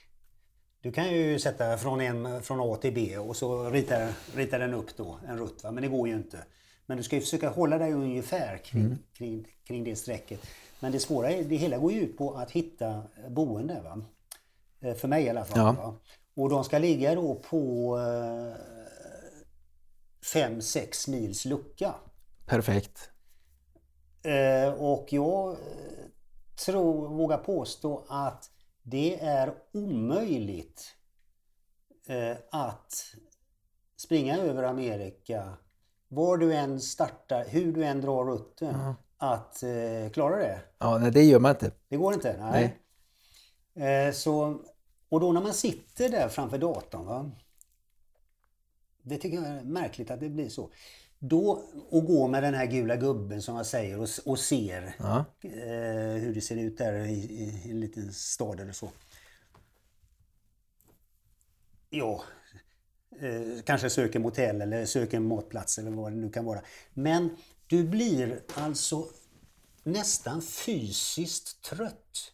Du kan ju sätta från, en, från A till B och så ritar, ritar den upp då, en rutt. Va? Men det går ju inte. Men du ska ju försöka hålla dig ungefär kring, mm. kring, kring det strecket. Men det svåra är, det hela går ju ut på att hitta boende. Va? Eh, för mig i alla fall. Ja. Och de ska ligga då på 5-6 eh, mils lucka. Perfekt. Eh, och jag tror, vågar påstå att det är omöjligt att springa över Amerika var du än startar, hur du än drar rutten, Ja. Att eh, klara det. Ja, nej, det gör man inte. Det går inte. Nej. Eh, så, och då när man sitter där framför datorn. Va? Det tycker jag är märkligt att det blir så. Då, och går med den här gula gubben som jag säger och, och ser Ja. eh, hur det ser ut där i, i, en liten stad eller så. Ja, eh, kanske söker motell eller söker en matplats eller vad det nu kan vara. Men du blir alltså nästan fysiskt trött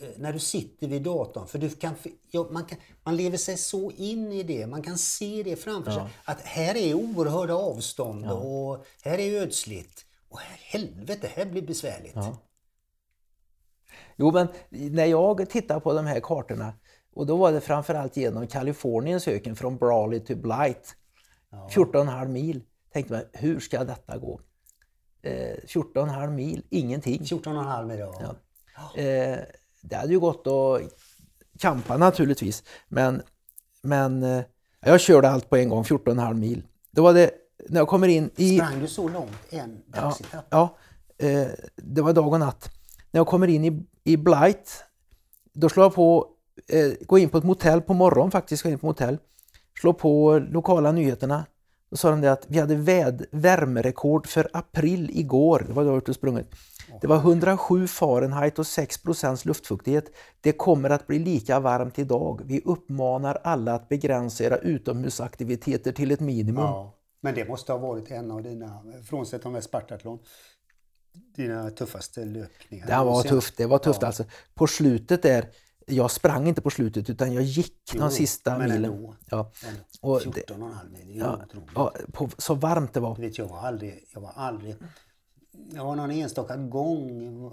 eh, när du sitter vid datorn. För du kan, ja, man, kan, man lever sig så in i det, man kan se det framför sig. Att här är oerhörda avstånd och här är ödsligt. Och helvete, här blir besvärligt. Ja. Jo, men när jag tittar på de här kartorna och då var det framförallt genom Kaliforniens öken från Brawley till Blight. 14,5 mil. Tänkte man, hur ska detta gå? Eh, 14,5 mil, ingenting. 14,5 mil ja. Eh, det hade ju gått att campa naturligtvis, men, men eh, jag körde allt på en gång, 14,5 mil. Då var det, när jag kommer in i... Sprang du så långt en Ja, dagsetapp? ja eh, det var dag och natt. När jag kommer in i, i Blight, då slår jag på, eh, går in på ett motell på morgonen faktiskt, går in på motell, slår på lokala nyheterna. Då sa de det att vi hade väd, värmerekord för april igår, det var då ute och sprungit. Det var 107 Fahrenheit och 6% luftfuktighet. Det kommer att bli lika varmt idag. Vi uppmanar alla att begränsa era utomhusaktiviteter till ett minimum. Ja. Men det måste ha varit en av dina, frånsett de här Spartathlon, dina tuffaste löpningar. Det var tufft, det var tufft Ja. alltså. På slutet där, jag sprang inte på slutet utan jag gick Jo, de sista men milen. ändå. Ja. Och 14,5 mil, det är Ja, otroligt. ja, på, så varmt det var. Du vet, jag var aldrig, jag var aldrig, jag var någon enstaka gång,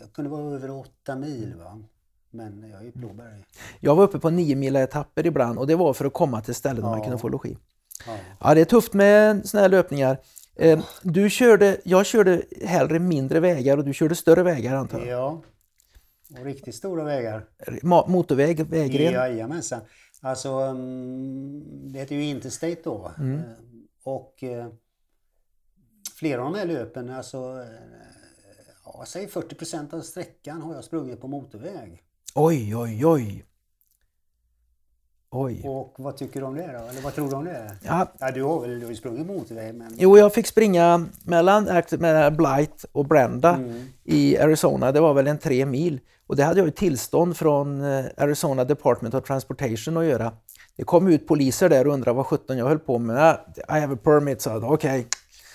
jag kunde vara över 8 mil va. Men jag är ju Blåberg. Jag var uppe på nio mila etapper ibland och det var för att komma till ställen där man Ja. kunde få logi. Ja. Ja, det är tufft med såna här löpningar. Eh, Du körde, jag körde hellre mindre vägar och du körde större vägar antar jag? ja. Och riktigt stora vägar. Ma- Motorväg, vägren? Jajamensan. Alltså, mm, det heter ju Interstate då. Mm. Eh, Och eh, flera av de här löpen, alltså, eh, ja, säg 40% av sträckan har jag sprungit på motorväg. Oj, oj, oj. Oj. Och vad tycker du om det då? Eller vad tror du om det? Ja, Ja, du har väl du har sprungit motorväg men... Jo, jag fick springa mellan med Blight och Brenda Mm. i Arizona. Det var väl en tre mil. Och det hade jag ju tillstånd från eh, Arizona Department of Transportation att göra. Det kom ut poliser där och undrade vad sjutton jag höll på med. I have a permit, sa jag. Okej.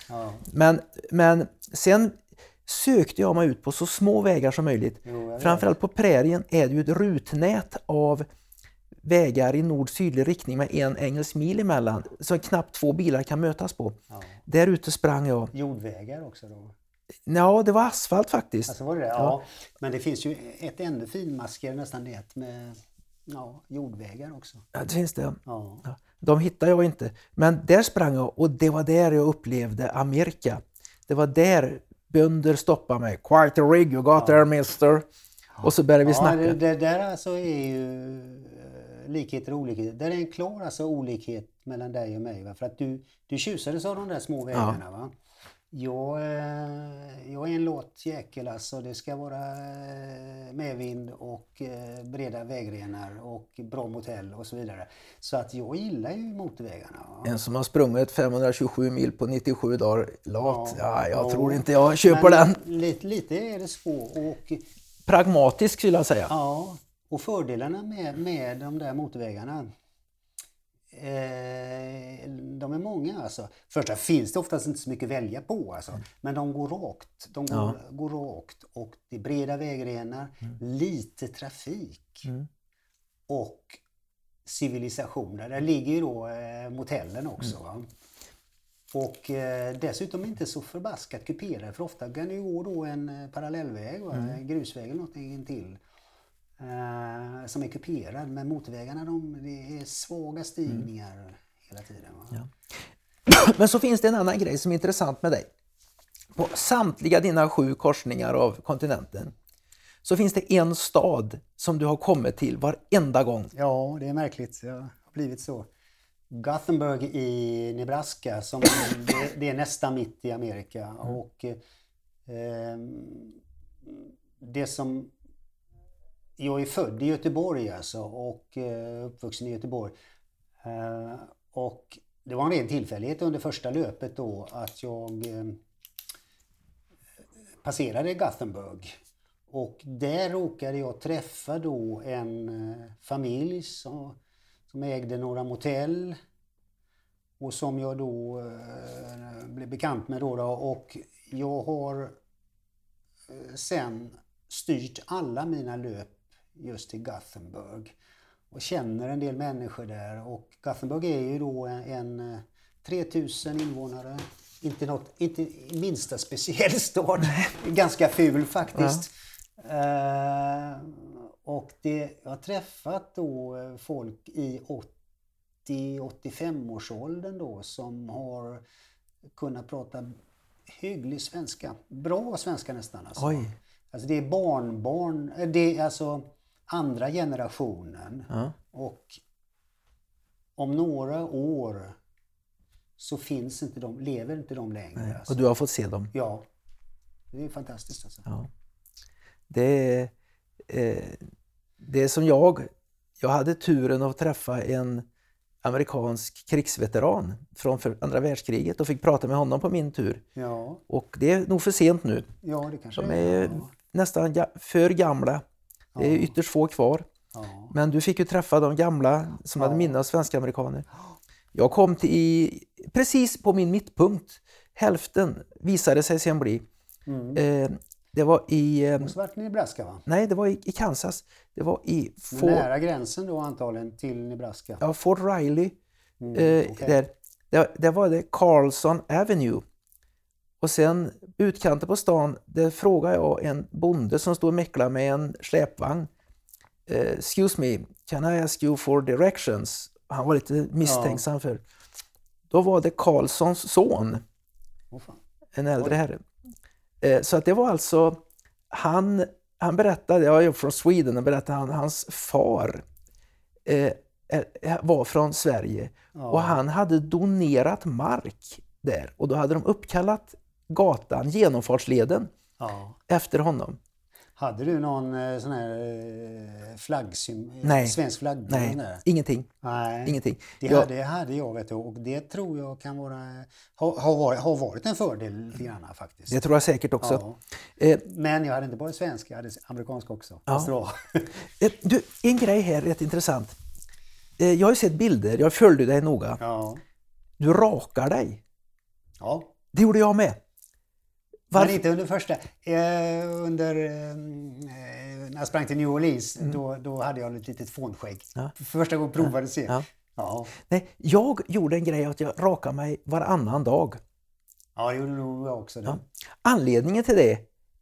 Ja, Men, men sen sökte jag mig ut på så små vägar som möjligt. Jo. Framförallt på prärien är det ju ett rutnät av vägar i nord-sydlig riktning med en engelsk mil emellan, så knappt två bilar kan mötas på. ja. Där ute sprang jag. Jordvägar också då? Ja, det var asfalt faktiskt. Alltså var det det? Ja. Men det finns ju ett ännu finmaskigare nästan nät med ja, jordvägar också. Ja, det finns det. Ja. Ja, de hittade jag inte. Men där sprang jag och det var där jag upplevde Amerika. Det var där bönder stoppade mig. Quite a rig you got there mister. Och så började vi Ja, snacka. det, det där alltså är ju likheter och olikheter. Där är en klar alltså olikhet mellan dig och mig. Va? För att du, du tjusades av de där små vägarna. Va? Jag, eh, jag är en låt jäkel alltså. Det ska vara eh, medvind och eh, breda vägrenar och bra motell och så vidare. Så att jag gillar ju motorvägarna. Va? En som har sprungit 527 mil på 97 dagar. Lat. Ja, jag Ja. tror inte jag köper den. Lite, lite är det så. Och, Pragmatisk skulle jag säga. Ja, och fördelarna med, med de där motorvägarna eh, de är många alltså. Först finns det oftast inte så mycket att välja på alltså. Men de går rakt. De går, Ja. går rakt och det är breda vägrenar, lite trafik Mm. och civilisationer. Där ligger ju då eh, motellen också. Va? Och eh, dessutom inte så förbaskat kuperade för ofta kan det ju gå då en eh, parallellväg, va? en grusväg eller någonting till. Eh, som är kuperad. Men motorvägarna de, det är svaga stigningar hela tiden. Ja. Men så finns det en annan grej som är intressant med dig. på samtliga dina sju korsningar av kontinenten så finns det en stad som du har kommit till varenda gång. Ja, det är märkligt. Det har blivit så. Gothenburg i Nebraska, som det, det är nästan mitt i Amerika. Mm. Och eh, det som... Jag är född i Göteborg alltså och eh, uppvuxen i Göteborg. Eh, och det var en ren tillfällighet under första löpet då att jag eh, passerade Gothenburg. Och där råkade jag träffa då en familj som, som ägde några motell och som jag då blev bekant med då, då. och jag har sen styrt alla mina löp just till Gothenburg och känner en del människor där och Gothenburg är ju då en, en eh, 3000 invånare. Inte, något, inte minsta speciell stad. Ganska ful faktiskt. Eh, och det, jag har träffat då eh, folk i 80-85 årsåldern då som har kunnat prata hygglig svenska. Bra svenska nästan alltså. Oj. Alltså det är barnbarn, det är alltså andra generationen. Ja. Och om några år så finns inte de, lever inte de längre. Alltså. Och du har fått se dem. Ja, det är fantastiskt alltså. Ja. Det, är, eh, det är som jag. Jag hade turen att träffa en amerikansk krigsveteran från andra världskriget och fick prata med honom på min tur. Ja, Och det är nog för sent nu. ja det kanske De är Ja. nästan för gamla. Det är ytterst få kvar. Men du fick ju träffa de gamla som hade Ja. minne av svenska amerikaner. Jag kom till i, precis på min mittpunkt. Hälften visade sig sen bli. Mm. Eh, det var i... Eh, i Nebraska va? nej, det var i, i Kansas. Det var i Fort, Nära gränsen då antagligen till Nebraska. ja, Fort Riley. Mm, Eh, okej. där. Där, där var det Carlson Avenue. Och sen utkanten på stan, där frågade jag en bonde som stod och mäcklade med en släpvagn. Eh, excuse me, can I ask you for directions? Han var lite misstänksam för. Då var det Carlsons son, fan. en äldre herre. Eh, så att det var alltså, han, han berättade, jag är från Sweden, och berättade han, hans far eh, var från Sverige och han hade donerat mark där och då hade de uppkallat gatan, genomfartsleden, Ja. efter honom. Hade du någon eh, sån här eh, flaggsym, eh, Nej. svensk flagg? Nej, där? ingenting. Nej. ingenting. Det Jag- hade, hade jag vet du, och det tror jag kan vara, ha, ha, varit, har varit en fördel lite grann faktiskt. Det tror jag säkert också. Ja. Eh, Men jag hade inte bara svensk, jag hade amerikansk också. Ja. Du, en grej här, rätt intressant. Jag har ju sett bilder, jag följde dig noga. ja. Du rakar dig. ja. Det gjorde jag med. Men Varför? inte under första. Eh, under, eh, när jag sprang till New Orleans, då, då hade jag ett litet fånskägg. Mm. Ja. För Första gången provade se. Ja. Ja. Nej, jag gjorde en grej att jag rakade mig varannan dag. ja, det gjorde nog jag också. Anledningen till det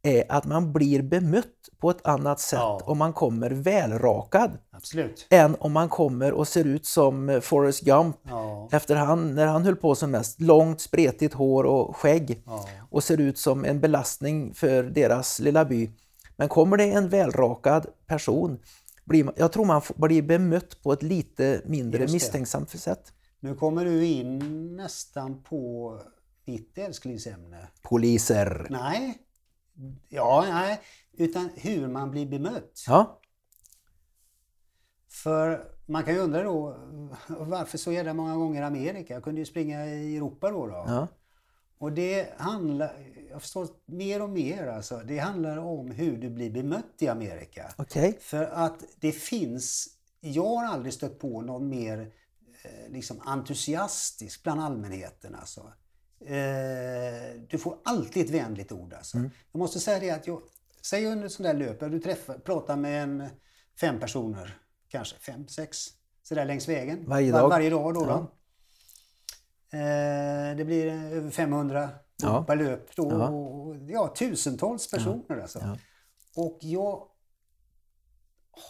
är att man blir bemött på ett annat sätt Ja. om man kommer välrakad Absolut. än om man kommer och ser ut som eh, Forrest Gump Ja. efter han, när han höll på som mest. Långt spretigt hår och skägg Ja. och ser ut som en belastning för deras lilla by. Men kommer det en välrakad person, blir man, jag tror man blir bemött på ett lite mindre misstänksamt sätt. Nu kommer du in nästan på mitt älsklingsämne. Poliser. Nej. Ja, nej. Utan hur man blir bemött. Ja, För man kan ju undra då varför så jävla många gånger Amerika? Jag kunde ju springa i Europa då. då. ja, Och det handlar, jag förstår mer och mer alltså, det handlar om hur du blir bemött i Amerika. okej. För att det finns, jag har aldrig stött på någon mer eh, liksom entusiastisk bland allmänheten alltså. Eh, du får alltid ett vänligt ord alltså. Jag måste säga det att jag, säg under ett sånt där löp, du träffar, pratar med en fem personer, kanske fem, sex, sådär längs vägen. Varje Var- dag. varje dag då. då. Ja. Eh, det blir eh, över 500 Ja. per löp då. Ja. Och, ja, tusentals personer alltså. Ja. Och jag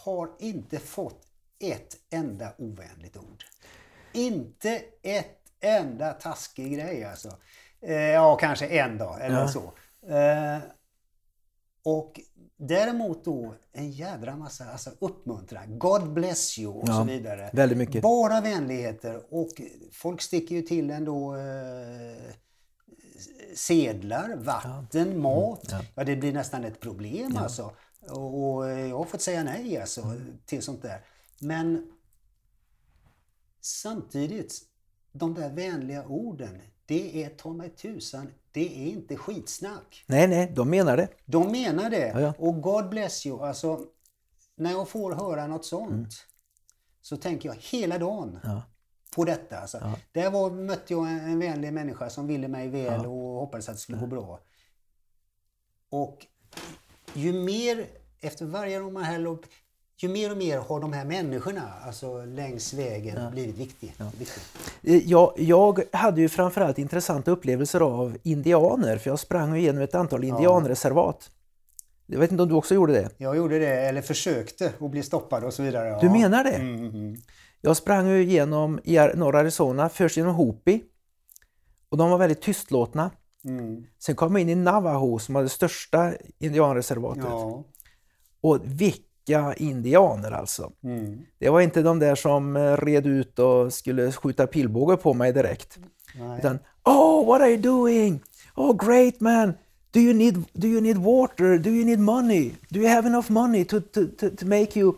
har inte fått ett enda ovänligt ord. Inte ett enda taskig grej alltså. Eh, ja, kanske en dag eller Ja. så. Eh, och däremot då en jädra massa alltså, uppmuntran. God bless you och Ja, så vidare. väldigt mycket. Bara vänligheter och folk sticker ju till ändå eh, sedlar, vatten, mat. Mm, Ja. det blir nästan ett problem alltså. Och, och jag har fått säga nej alltså Mm. till sånt där. Men samtidigt, de där vänliga orden, det är ta mig tusan, det är inte skitsnack. Nej, nej, de menar det. De menar det. Ja, ja. Och God bless you. Alltså, när jag får höra något sånt så tänker jag hela dagen Mm. Ja. på detta. Alltså. Där var, mötte jag en, en vänlig människa som ville mig väl och hoppades att det skulle gå bra. Och ju mer, efter varje här lopp, ju mer och mer har de här människorna alltså längs vägen blivit viktiga. viktiga. Eh, Jag, jag hade ju framförallt intressanta upplevelser av indianer, för jag sprang igenom ett antal indianreservat. Jag vet inte om du också gjorde det? Jag gjorde det, eller försökte, och bli stoppad och så vidare. Ja. Du menar det? Mm, mm. Jag sprang ju igenom i norra Arizona, först genom Hopi. Och de var väldigt tystlåtna. Mm. Sen kom jag in i Navajo som var det största indianreservatet. Ja. Och vilka indianer alltså! Mm. Det var inte de där som eh, red ut och skulle skjuta pilbåge på mig direkt. Nej. Utan Oh, what are you doing? Oh, great man! Do you need, do you need water? Do you need money? Do you have enough money to, to, to, to make you...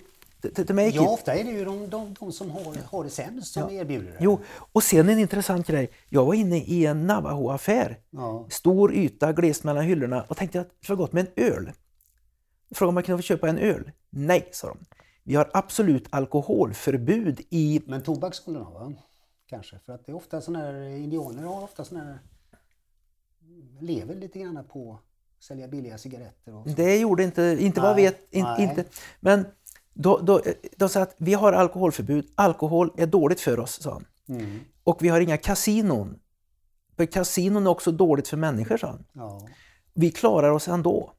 Ja, ofta är det ju de, de, de som har, har det sämst som erbjuder det. Jo, och sen en intressant grej. Jag var inne i en Navajo-affär. Ja. Stor yta, glest mellan hyllorna och tänkte att det vara gott med en öl. Frågade om jag kunde få köpa en öl. Nej, sa de. Vi har absolut alkoholförbud i... Men tobak skulle de ha, va? Kanske. För att det är ofta sådana här, indianer har ofta sådana här, lever lite grann på att sälja billiga cigaretter och. Det gjorde inte, inte vad jag vet, in, inte. Men då, då, de sa att vi har alkoholförbud. Alkohol är dåligt för oss, sa han. Mm. Och vi har inga kasinon. För kasinon är också dåligt för människor, sa han. Ja. Vi klarar oss ändå.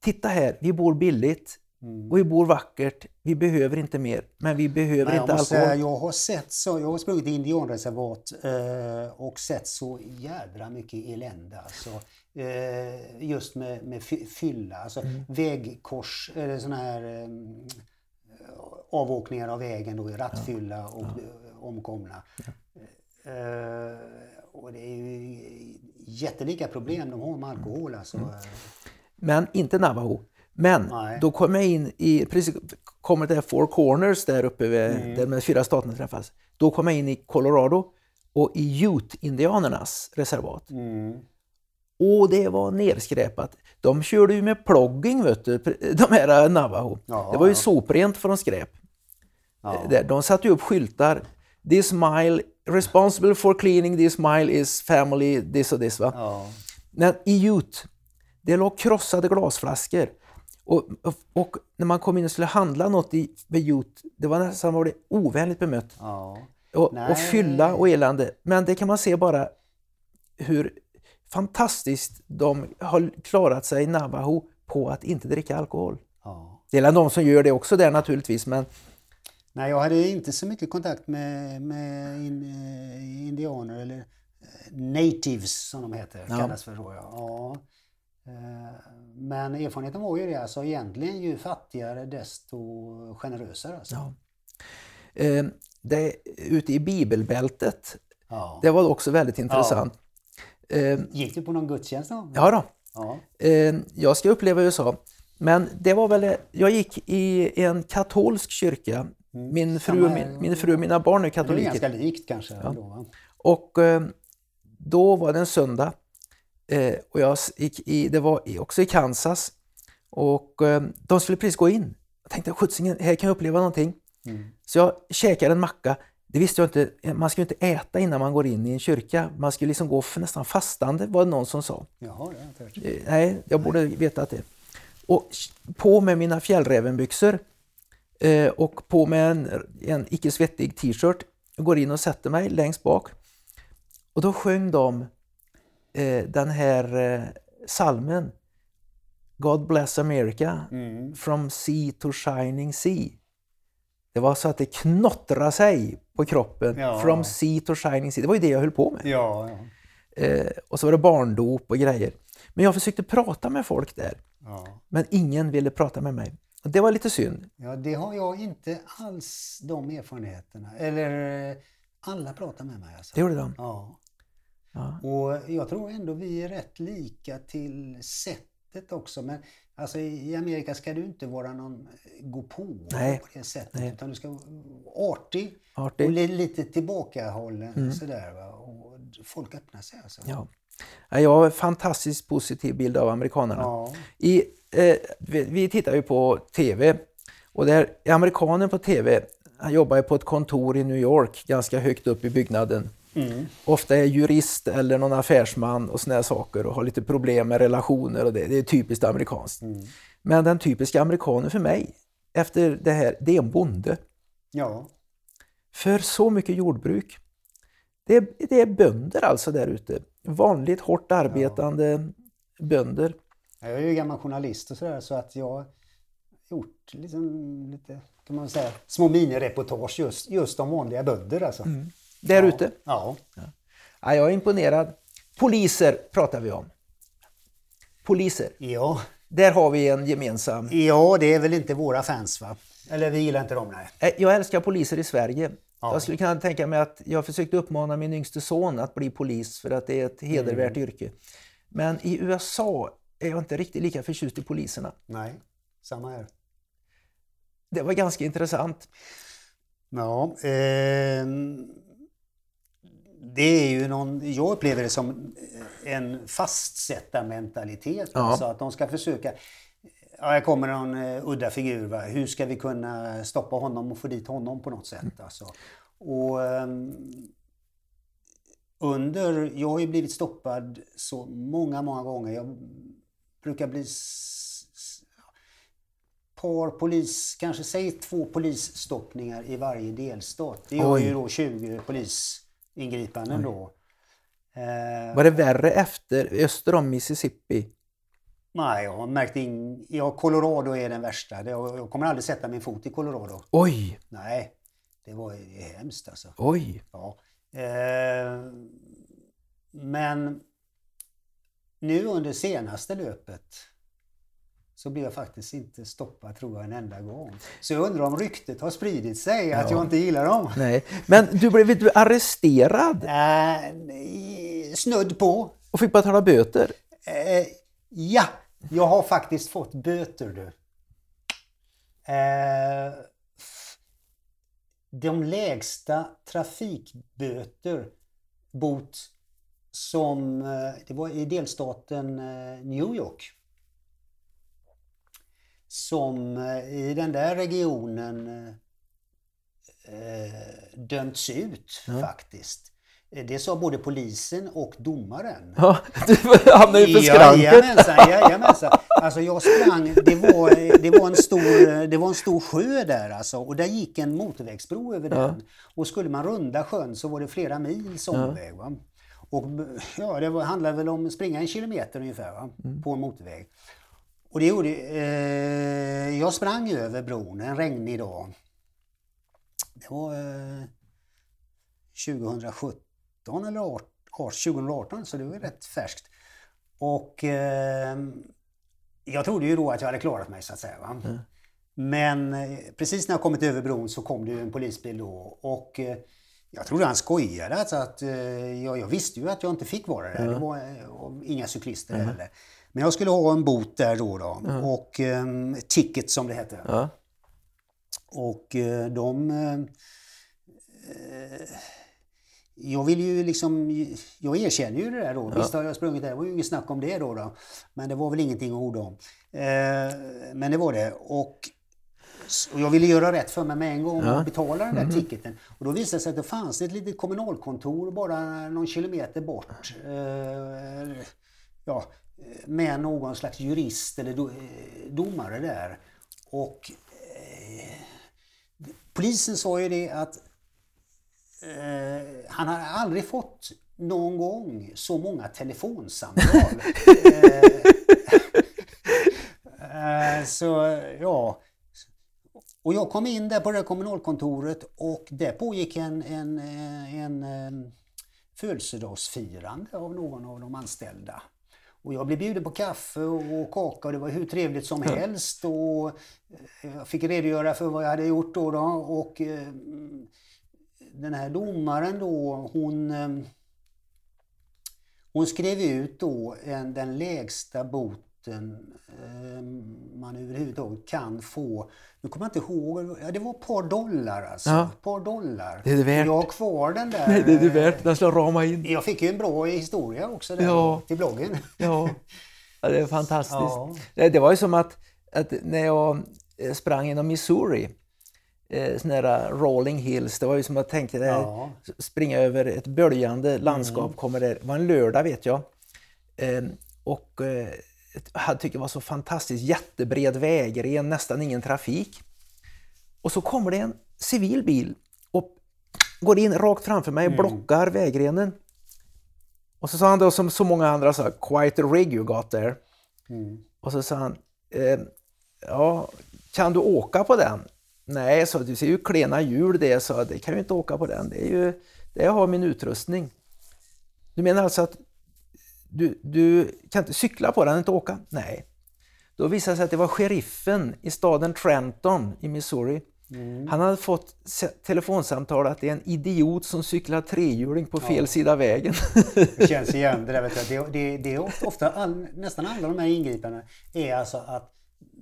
Titta här, vi bor billigt Mm. och vi bor vackert. Vi behöver inte mer, men vi behöver jag, inte alkohol. säga, jag har sett så, jag har sprungit i indianreservat eh, och sett så jädra mycket elände. Alltså, eh, just med, med fy- fylla, alltså Mm. vägkors, eller sådana här eh, avåkningar av vägen då i rattfylla och eh, omkomna. Eh, och det är ju jättelika problem de har med alkohol alltså. Mm. Men inte Navajo. Men Nej. då kom jag in i, precis kommer det här Four Corners där uppe vid, Mm. där de fyra staterna träffas. Då kom jag in i Colorado och i Ute-indianernas reservat. Mm. Och det var nerskräpat. De körde ju med plogging, vet du, de här eh, Navajo. Ja, det var ju ja. soprent från skräp. Ja. Där, de satte ju upp skyltar. This mile, responsible for cleaning this mile is family, this och this. Va? Ja. Men i Ute, det låg krossade glasflaskor. Och, och, och när man kom in och skulle handla något i Ute, det var nästan var det ovänligt bemött. Ja. Och, Nej. och fylla och elände. Men det kan man se bara hur fantastiskt de har klarat sig i Navajo på att inte dricka alkohol. Ja. Det är de som gör det också där naturligtvis, men Nej, jag hade inte så mycket kontakt med, med in, eh, indianer eller eh, natives som de heter, Ja. kallas för så. Ja. Ja. Eh, Men erfarenheten var ju det, alltså egentligen ju fattigare desto generösare. Alltså. Ja. eh, det, ute i bibelbältet, Ja. det var också väldigt intressant. Eh, Gick du på någon gudstjänst då? ja då, Ja. Jag ska uppleva USA. Men det var väl, jag gick i en katolsk kyrka. Min fru, och min, min fru och mina barn är Det är katoliker. ganska likt kanske. Då, va? Och då var det en söndag. Eh, och jag gick i, det var också i Kansas. Och eh, de skulle precis gå in. Jag tänkte, skjutsingen, här kan jag uppleva någonting. Mm. Så jag käkade en macka. Det visste jag inte, man ska ju inte äta innan man går in i en kyrka. Man skulle liksom gå för nästan fastande, var det någon som sa. Jaha, det har jag. Eh, Nej, jag borde veta att det. Och på med mina fjällrävenbyxor eh, och på med en, en icke svettig t-shirt. Jag går in och sätter mig längst bak. Och då sjöng de den här eh, salmen God bless America Mm. from sea to shining sea. Det var så att det knottrade sig på kroppen. Ja. From sea to shining sea. Det var ju det jag höll på med. Ja, ja. Eh, och så var det barndop och grejer. Men jag försökte prata med folk där. Men ingen ville prata med mig. Och det var lite synd. ja, det har jag inte alls de erfarenheterna. Eller eh, alla pratar med mig alltså. Det gjorde de. Ja. Ja. Och jag tror ändå vi är rätt lika till sättet också. Men alltså i Amerika ska du inte vara någon gå på Nej. på det sättet. Nej. Utan du ska vara artig och Artig. li- lite tillbakahållen. Sådär, va? Och folk öppnar sig alltså. Ja. Ja, Jag har en fantastiskt positiv bild av amerikanerna. Ja. I, eh, vi, vi tittar ju på TV och där amerikanen på TV, han jobbar ju på ett kontor i New York ganska högt upp i byggnaden. Mm. Ofta är jurist eller någon affärsman och såna här saker och har lite problem med relationer och det, det är typiskt amerikanskt. Mm. Men den typiska amerikanen för mig, efter det här, det är en bonde. ja. För så mycket jordbruk. Det är, det är bönder alltså där ute. Vanligt hårt arbetande bönder. Jag är ju gammal journalist och sådär så att jag har gjort liksom lite, kan man säga, små minireportage just, just om vanliga bönder alltså. Där ute. Ja. Ja, jag är imponerad. Poliser pratar vi om. Poliser. Ja. Där har vi en gemensam... ja, det är väl inte våra fans va? Eller vi gillar inte dem nej. Eh, Jag älskar poliser i Sverige. Ja. Jag skulle kunna tänka mig att jag försökte uppmana min yngste son att bli polis för att det är ett hedervärt Mm. yrke. Men i USA är jag inte riktigt lika förtjust i poliserna. Nej, samma här. Det var ganska intressant. Ja, ehm, det är ju någon, jag upplever det som en fastsättarmentalitet. Ja. Alltså att de ska försöka, ja, här kommer någon eh, udda figur, va? hur ska vi kunna stoppa honom och få dit honom på något sätt? Alltså. Och, ehm, under, jag har ju blivit stoppad så många, många gånger. Jag brukar bli par polis, kanske säg två polisstoppningar i varje delstat. Det gör Oj. ju då 20 polisingripanden då. Eh, Var det värre efter, öster om Mississippi? nej, jag har märkt in, ja, Colorado är den värsta. Jag kommer aldrig sätta min fot i Colorado. Oj, Nej, det var hemskt alltså. oj. Ja. Eh, men nu under senaste löpet så blev jag faktiskt inte stoppad tror jag en enda gång. Så jag undrar om ryktet har spridit sig att Ja. jag inte gillar dem. Nej. Men du blev du arresterad Eh, snudd på. och fick betala böter? Eh, ja, jag har faktiskt fått böter du. F- de lägsta trafikböter, bot, som det var i delstaten New York. Som eh, i den där regionen eh, eh, dömts ut faktiskt. Eh, Det sa både polisen och domaren. Ja, du hamnade ju på skranket. Jajamensan, jajamensan. Alltså jag sprang, det var, det, var en stor, det var en stor sjö där alltså och där gick en motorvägsbro över den. Och skulle man runda sjön så var det flera mils omväg. Va? Och ja, det var, handlade väl om att springa en kilometer ungefär va? på en motorväg. Och det gjorde, eh, jag sprang över bron en regnig dag. Det var eh, 2017 eller 18, 2018 så det var rätt färskt. Och eh, jag trodde ju då att jag hade klarat mig så att säga. Va? Men eh, precis när jag kommit över bron så kom det en polisbil då och eh, jag trodde han skojade. Alltså att, eh, jag, jag visste ju att jag inte fick vara där. Det var och inga cyklister heller. Men jag skulle ha en bot där då. då Och eh, ticket som det hette. Ja. Och eh, de... Eh, jag vill ju liksom... Jag erkänner ju det där då. Visst har jag sprungit där. Det var ju inget snack om det då. då. Men det var väl ingenting att orda om. Eh, men det var det. Och, och jag ville göra rätt för mig med en gång och betala den där ticketen. Och då visade det sig att det fanns ett litet kommunalkontor bara någon kilometer bort. Ja, med någon slags jurist eller do, eh, domare där. Och polisen sa ju det att eh, han har aldrig fått någon gång så många telefonsamtal. eh, eh, så ja. Och jag kom in där på det kommunalkontoret och där pågick en, en, eh, en eh, födelsedagsfirande av någon av de anställda. Och jag blev bjuden på kaffe och kaka och det var hur trevligt som helst. Och eh, jag fick redogöra för vad jag hade gjort då. då och eh, den här domaren då, hon, eh, hon skrev ut då en, den lägsta boten man överhuvudtaget kan få. Nu kommer jag inte ihåg, ja, det var ett par dollar alltså. Ja. Ett par dollar. Det är det värt. Jag har kvar den där. Nej, det är det värt. Den ska rama in. Jag fick ju en bra historia också där ja. till bloggen. Ja. ja, det är fantastiskt. Ja. Det, var ju som att, att när jag eh, sprang genom Missouri eh, såna där rolling hills. Det var ju som att tänka ja. springa över ett böljande landskap. Mm. Kommer det. det var en lördag vet jag. Eh, och eh, jag tycker var så fantastiskt jättebred vägren, nästan ingen trafik. Och så kommer det en civil bil och går in rakt framför mig och mm. blockar vägrenen. Och så sa han då som så många andra sa, quite a rig you got there. Mm. Och så sa han, eh, ja, kan du åka på den? Nej, så du ser ju klena hjul det, så det kan ju inte åka på den. Det är ju, det har min utrustning. Du menar alltså att du, du kan inte cykla på den, inte åka? Nej. Då visade det sig att det var sheriffen i staden Trenton i Missouri. Mm. Han hade fått telefonsamtal att det är en idiot som cyklar trehjuling på fel ja. sida vägen. Det känns igen det där. Vet du. Det, det, det är ofta, all, nästan alla de här ingripandena är alltså att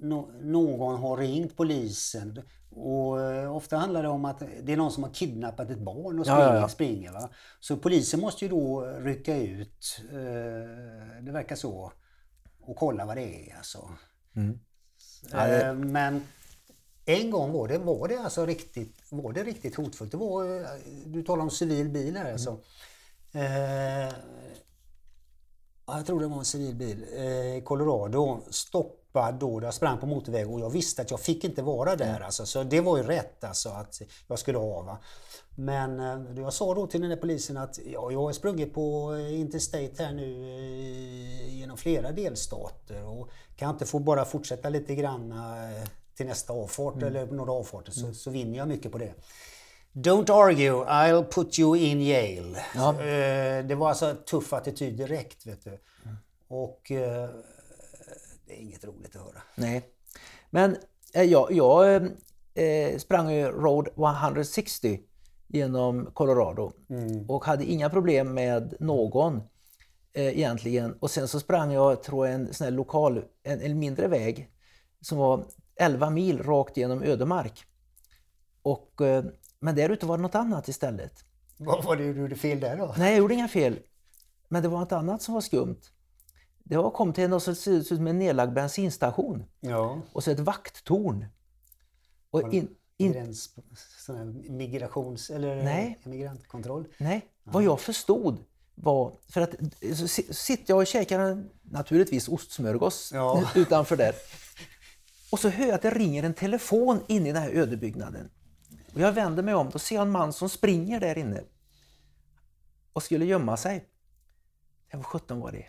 no, någon har ringt polisen och eh, ofta handlar det om att det är någon som har kidnappat ett barn och springer. Ja, ja. springer va? Så polisen måste ju då rycka ut, eh, det verkar så, och kolla vad det är. Alltså. Mm. Ja, det... Eh, men en gång var det, var det alltså riktigt, var det riktigt hotfullt. Det var, du talar om civil bil här alltså. Mm. Eh, jag tror det var en civil bil. I Colorado. Stopp då. Jag sprang på motorväg och jag visste att jag fick inte vara där. Mm. Alltså, så det var ju rätt alltså att jag skulle ha. Men eh, jag sa då till den där polisen att ja, jag har sprungit på eh, Interstate här nu eh, genom flera delstater och kan jag inte få bara fortsätta lite grann till nästa avfart mm. eller några avfarter så, mm. så vinner jag mycket på det. Don't argue, I'll put you in jail. Ja. Det var alltså tuff attityd direkt. Vet du. Mm. Och det är inget roligt att höra. Nej. Men eh, jag, jag eh, sprang ju Road 160 genom Colorado mm. och hade inga problem med någon eh, egentligen. Och sen så sprang jag, tror jag, en sån här lokal, en, en mindre väg som var 11 mil rakt genom ödemark. Och, eh, men där ute var det något annat istället. Vad var det du gjorde fel där då? Nej, jag gjorde inga fel. Men det var något annat som var skumt. Det har kommit till något som ser ut som en nedlagd bensinstation. Ja. Och så ett vakttorn. Och in, in... Gräns, migrations eller Nej. emigrantkontroll? Nej, ja. vad jag förstod var, för att så sitter jag och käkar naturligtvis ostsmörgås ja. utanför där. Och så hör jag att det ringer en telefon in i den här ödebyggnaden. Och jag vänder mig om, då ser jag en man som springer där inne och skulle gömma sig. Vad sjutton var det?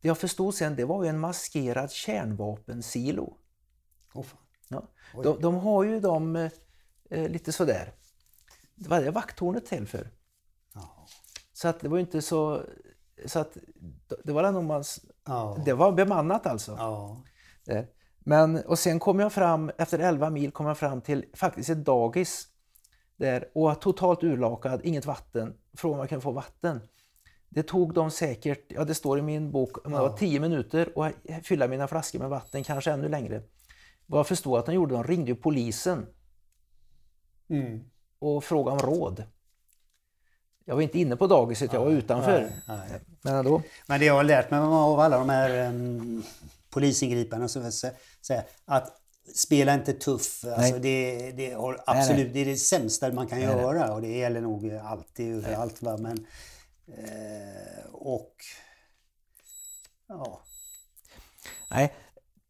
Det jag förstod sen, det var ju en maskerad kärnvapensilo. Oh, ja. de, de, har ju dem eh, lite sådär. Vad är det vakttornet till för? Oh. Så att det var ju inte så... Så att det var nog man, oh. Det var bemannat alltså. Oh. Men, och sen kom jag fram, efter 11 mil kom jag fram till faktiskt ett dagis. Där, och totalt urlakad, inget vatten. Frågade om jag kunde få vatten. Det tog dem säkert, ja det står i min bok, det var 10 minuter att fylla mina flaskor med vatten, kanske ännu längre. Vad jag förstod att de gjorde, de ringde polisen. Mm. Och frågade om råd. Jag var inte inne på dagiset, jag var utanför. Nej, nej. Men ändå. Men det jag har lärt mig av alla de här um, polisingripandena, så säga, att spela inte tuff. Alltså det, det, absolut, nej, det är det sämsta man kan göra och det gäller nog alltid överallt. Men, Eh, och ja. Nej,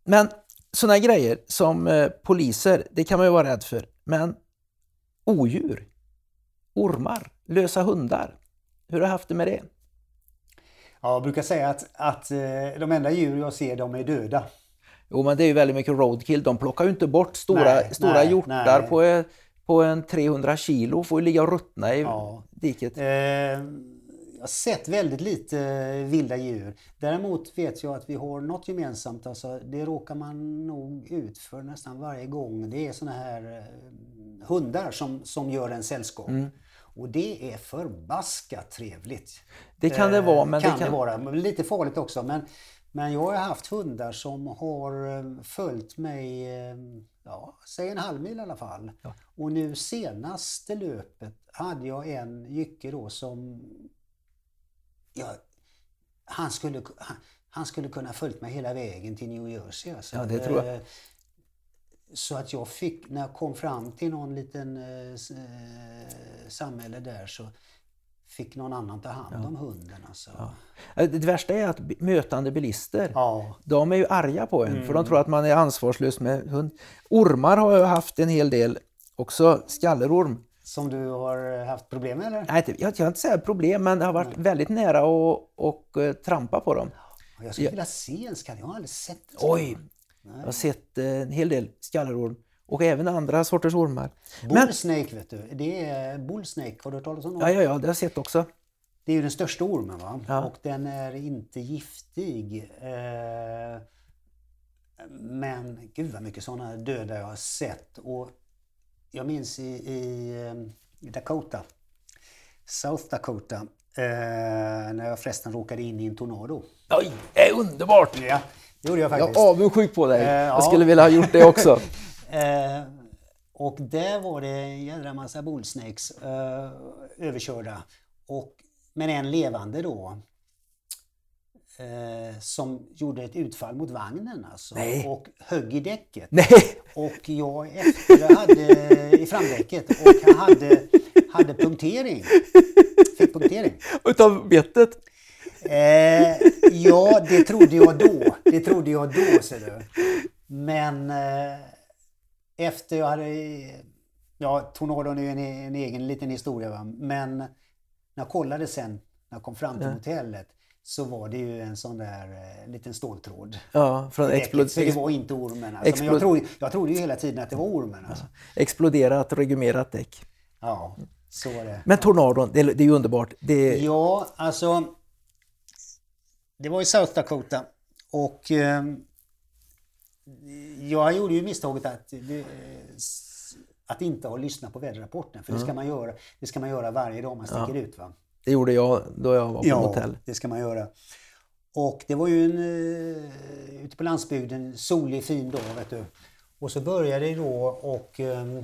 men sådana grejer som eh, poliser, det kan man ju vara rädd för. Men odjur, ormar, lösa hundar. Hur har du haft det med det? Ja, jag brukar säga att, att eh, de enda djur jag ser, de är döda. Jo, men det är ju väldigt mycket roadkill. De plockar ju inte bort stora, nej, stora nej, hjortar nej. På, på en 300 kilo. Får ju ligga och ruttna i ja. diket. Eh, jag har sett väldigt lite vilda djur. Däremot vet jag att vi har något gemensamt. Alltså, det råkar man nog ut för nästan varje gång. Det är såna här eh, hundar som, som gör en sällskap. Mm. Och det är förbaskat trevligt. Det kan det vara. Men kan det kan det vara. Lite farligt också. Men, men jag har haft hundar som har eh, följt mig, eh, ja, säg en halv mil i alla fall. Ja. Och nu senaste löpet hade jag en jycke då som... Ja, han, skulle, han, han skulle kunna följt mig hela vägen till New Jersey. Alltså. Ja, det tror jag. Eh, så att jag fick, när jag kom fram till någon liten eh, samhälle där så fick någon annan ta hand om ja. hunden. Alltså. Ja. Det värsta är att mötande bilister, ja. de är ju arga på en mm. för de mm. tror att man är ansvarslös med hund. Ormar har jag haft en hel del, också skallerorm. Som du har haft problem med eller? Nej, jag, jag inte säga problem, men det har varit väldigt nära att och, uh, trampa på dem. Jag skulle vilja se en skalle, jag har aldrig sett det. Oj! Nej. Jag har sett uh, en hel del skallerorm och även andra sorters ormar. Bullsnake vet du, det är bullsnake, har du hört talas om det? Ja, ja, ja, det har jag sett också. Det är ju den största ormen va? Ja. och den är inte giftig. Eh, men gud vad mycket sådana döda jag har sett. Och jag minns i, i, i eh, Dakota, South Dakota, eh, när jag förresten råkade in i en tornado. Oj, det är underbart! Ja, det gjorde jag faktiskt. Jag är avundsjuk på dig. jag skulle vilja ha gjort det också. Eh, och där var det en jädra massa bullsnakes eh, överkörda. Och, men en levande då. Eh, som gjorde ett utfall mot vagnen alltså, Nej. och högg i däcket. Nej. Och jag efter hade i framdäcket och han hade, hade punktering. Fick punktering. Utav bettet? Eh, ja, det trodde jag då. Det trodde jag då, ser du. Men eh, efter jag hade... Ja, tornadon är ju en, en, egen liten historia va. Men när jag kollade sen, när jag kom fram till ja. hotellet, så var det ju en sån där eh, liten ståltråd. Ja, från explod... Så det var inte ormen. Alltså. Explod... Men jag, trodde, jag trodde ju hela tiden att det var ormen. Alltså. Ja. Exploderat, regumerat däck. Ja, så var det. Men tornadon, det, det är ju underbart. Det... Ja, alltså... Det var i South Dakota och eh, jag gjorde ju misstaget att, att inte ha lyssnat på väderrapporten. För det, ska man göra, det ska man göra varje dag man sticker ja. ut. Va? Det gjorde jag då jag var på ja, hotell. det ska man göra. Och det var ju en, uh, ute på landsbygden, solig fin dag. Vet du. Och så började det då och uh,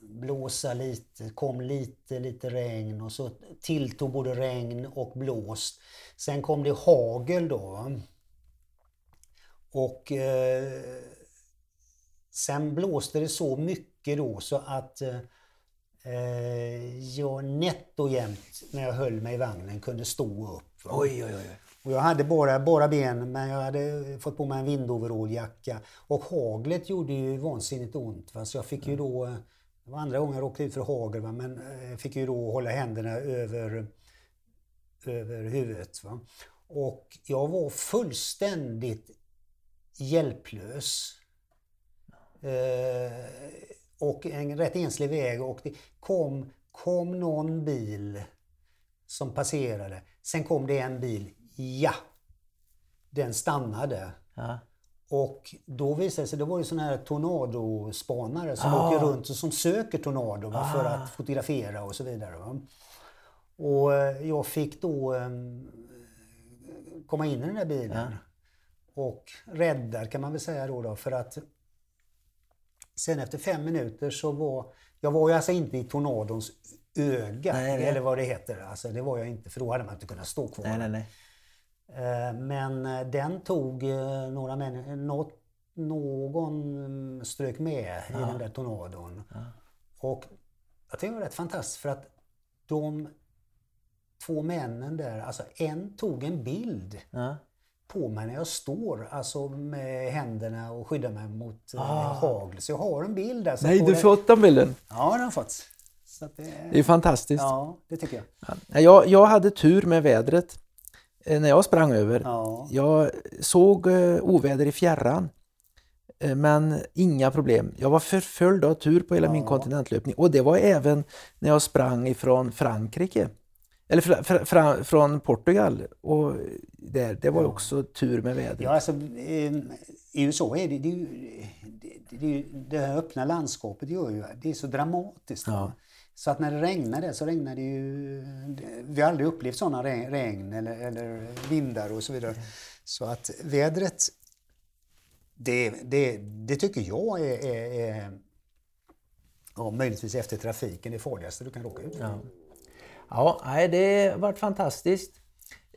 blåsa lite, kom lite, lite regn och så tilltog både regn och blåst. Sen kom det hagel då. Och eh, sen blåste det så mycket då så att eh, jag nätt och jämnt när jag höll mig i vagnen kunde stå upp. Oj, oj, oj. Och jag hade bara, bara ben men jag hade fått på mig en vindoveralljacka. Och haglet gjorde ju vansinnigt ont. Va? Så jag fick ju då, det var andra gången jag råkade ut för hagel, va? men jag eh, fick ju då hålla händerna över över huvudet. Va? Och jag var fullständigt hjälplös. Eh, och en rätt enslig väg och det kom, kom någon bil som passerade. Sen kom det en bil, ja! Den stannade. Ja. Och då visade det sig, det var ju sådana här tornadospanare som ah. åker runt och som söker tornado ah. för att fotografera och så vidare. Va? Och eh, jag fick då ehm, komma in i den där bilen. Ja. Och räddad kan man väl säga då, då för att sen efter fem minuter så var jag var ju alltså inte i tornadons öga nej, nej. eller vad det heter. Alltså, det var jag inte för då hade man inte kunnat stå kvar. Nej, nej, nej. Eh, men eh, den tog några människor, någon strök med ja. i den där tornadon. Ja. Och jag tycker det var rätt fantastiskt för att de två männen där, alltså en tog en bild ja. På mig när jag står alltså med händerna och skyddar mig mot eh, ah. hagel. Så jag har en bild där. Nej, du fått den bilden? Ja, den har fått. Så det, det är fantastiskt. Ja, det tycker jag. Ja, jag. Jag hade tur med vädret eh, när jag sprang över. Ja. Jag såg uh, oväder i fjärran. Eh, Men inga problem. Jag var förföljd av tur på hela min Ja. kontinentlöpning och det var även när jag sprang ifrån Frankrike. Eller fra, fra, fra, från Portugal. Och där, det var ju också tur med vädret. Ja, alltså, eh, I USA är det, det, det, det, det här öppna landskapet gör ju, det är så dramatiskt. Ja. Så att när det regnar där så regnar det ju... Vi har aldrig upplevt sådana regn, regn eller, eller vindar och så vidare. Så att vädret, det, det, det tycker jag är, är, är ja, möjligtvis efter trafiken det farligaste du kan råka ut för. Ja. Ja, nej, det har varit fantastiskt.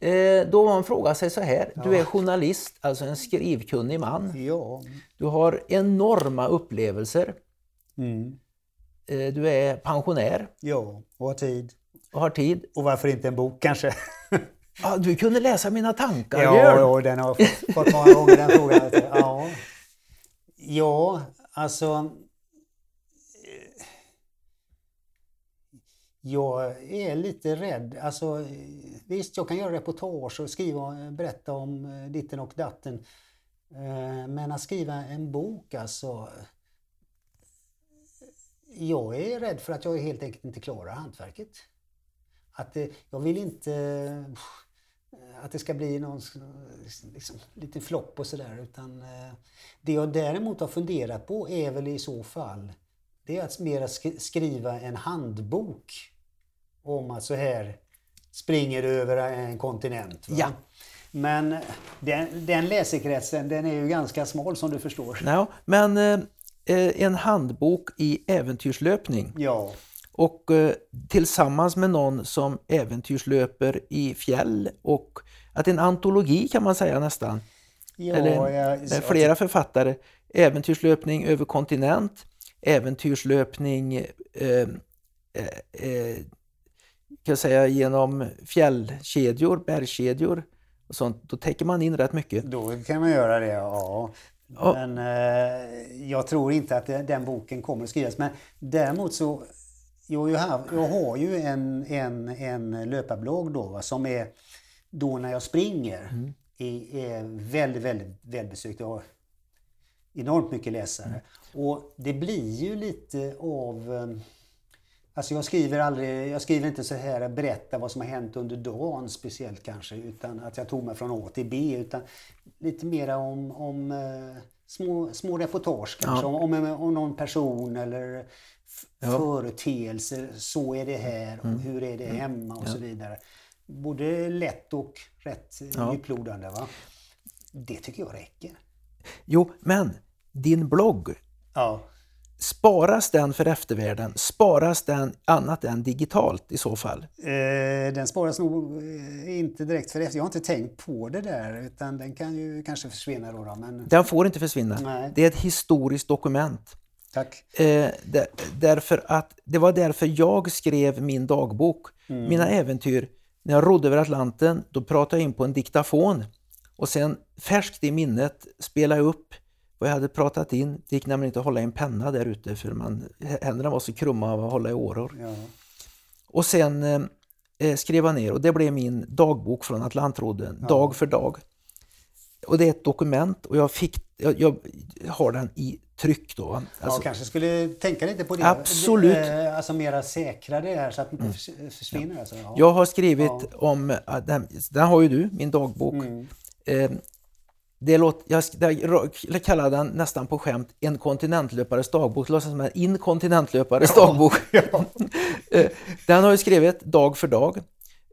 Eh, då man frågar sig så här, du är journalist, alltså en skrivkunnig man. Ja. Du har enorma upplevelser. Mm. Eh, du är pensionär Ja, och ha tid. och har tid. Och varför inte en bok kanske? Ja, du kunde läsa mina tankar, Ja, Björn. ja, den har jag fått- många gånger den frågan. Ja, ja alltså... Jag är lite rädd. Alltså, visst, jag kan göra reportage och skriva, berätta om eh, ditten och datten. Eh, men att skriva en bok, alltså... Jag är rädd för att jag helt enkelt inte klarar hantverket. Att det, jag vill inte att det ska bli någon liksom, liten flopp och sådär. Utan det jag däremot har funderat på är väl i så fall det är att mera skriva en handbok om att så här springer du över en kontinent. Va? Ja. Men den, den läsekretsen den är ju ganska smal som du förstår. Ja, men eh, eh, en handbok i äventyrslöpning Ja, och eh, tillsammans med någon som äventyrslöper i fjäll och att en antologi kan man säga nästan. ja Eller jag, med flera författare. Äventyrslöpning över kontinent, äventyrslöpning eh, eh, eh, kan säga, genom fjällkedjor, bergskedjor och sånt. Då täcker man in rätt mycket. Då kan man göra det, ja. Men eh, jag tror inte att den boken kommer att skrivas. Men däremot så, jag, har jag har ju en, en, en löparblogg då va, som är då när jag springer. Är, är väldigt, väldigt välbesökt. Jag har enormt mycket läsare. Och det blir ju lite av eh, Alltså jag skriver aldrig, jag skriver inte så här berätta vad som har hänt under dagen speciellt kanske, utan att jag tog mig från A till B, utan lite mera om, om eh, små, små reportage kanske, Ja. om, om, någon person eller Ja. Mm. företeelser. Så är det här och hur är det hemma och så vidare. Både lätt och rätt eh, Ja. djuplodande. Va? Det tycker jag räcker. Jo, men din blogg, Ja. Sparas den för eftervärlden? Sparas den annat än digitalt i så fall? Eh, den sparas nog eh, inte direkt för efter. Jag har inte tänkt på det där utan den kan ju kanske försvinna då. då men Den får inte försvinna. Nej. Det är ett historiskt dokument. tack. Eh, där, därför att, det var därför jag skrev min dagbok, Mm. mina äventyr. När jag rodde över Atlanten, då pratade jag in på en diktafon och sen färskt i minnet spelade jag upp vad jag hade pratat in. Det gick nämligen inte att hålla i en penna där ute för man, händerna var så krumma av att hålla i åror. Ja. Och sen eh, eh, skrev jag ner och det blev min dagbok från Atlantrodden, dag för dag. Och det är ett dokument och jag, fick, jag, jag har den i tryck då. Alltså, ja, kanske skulle tänka lite på det. Absolut. Eh, Alltså mera säkra det här så att det inte förs- försvinner. Alltså. Ja. Jag har skrivit Ja. om, äh, den, den har ju du, min dagbok. Mm. Eh, det låt, jag, jag kallar den nästan på skämt en kontinentlöpares dagbok. Det låter som en inkontinentlöpares dagbok. Eh, den har jag skrivit dag för dag.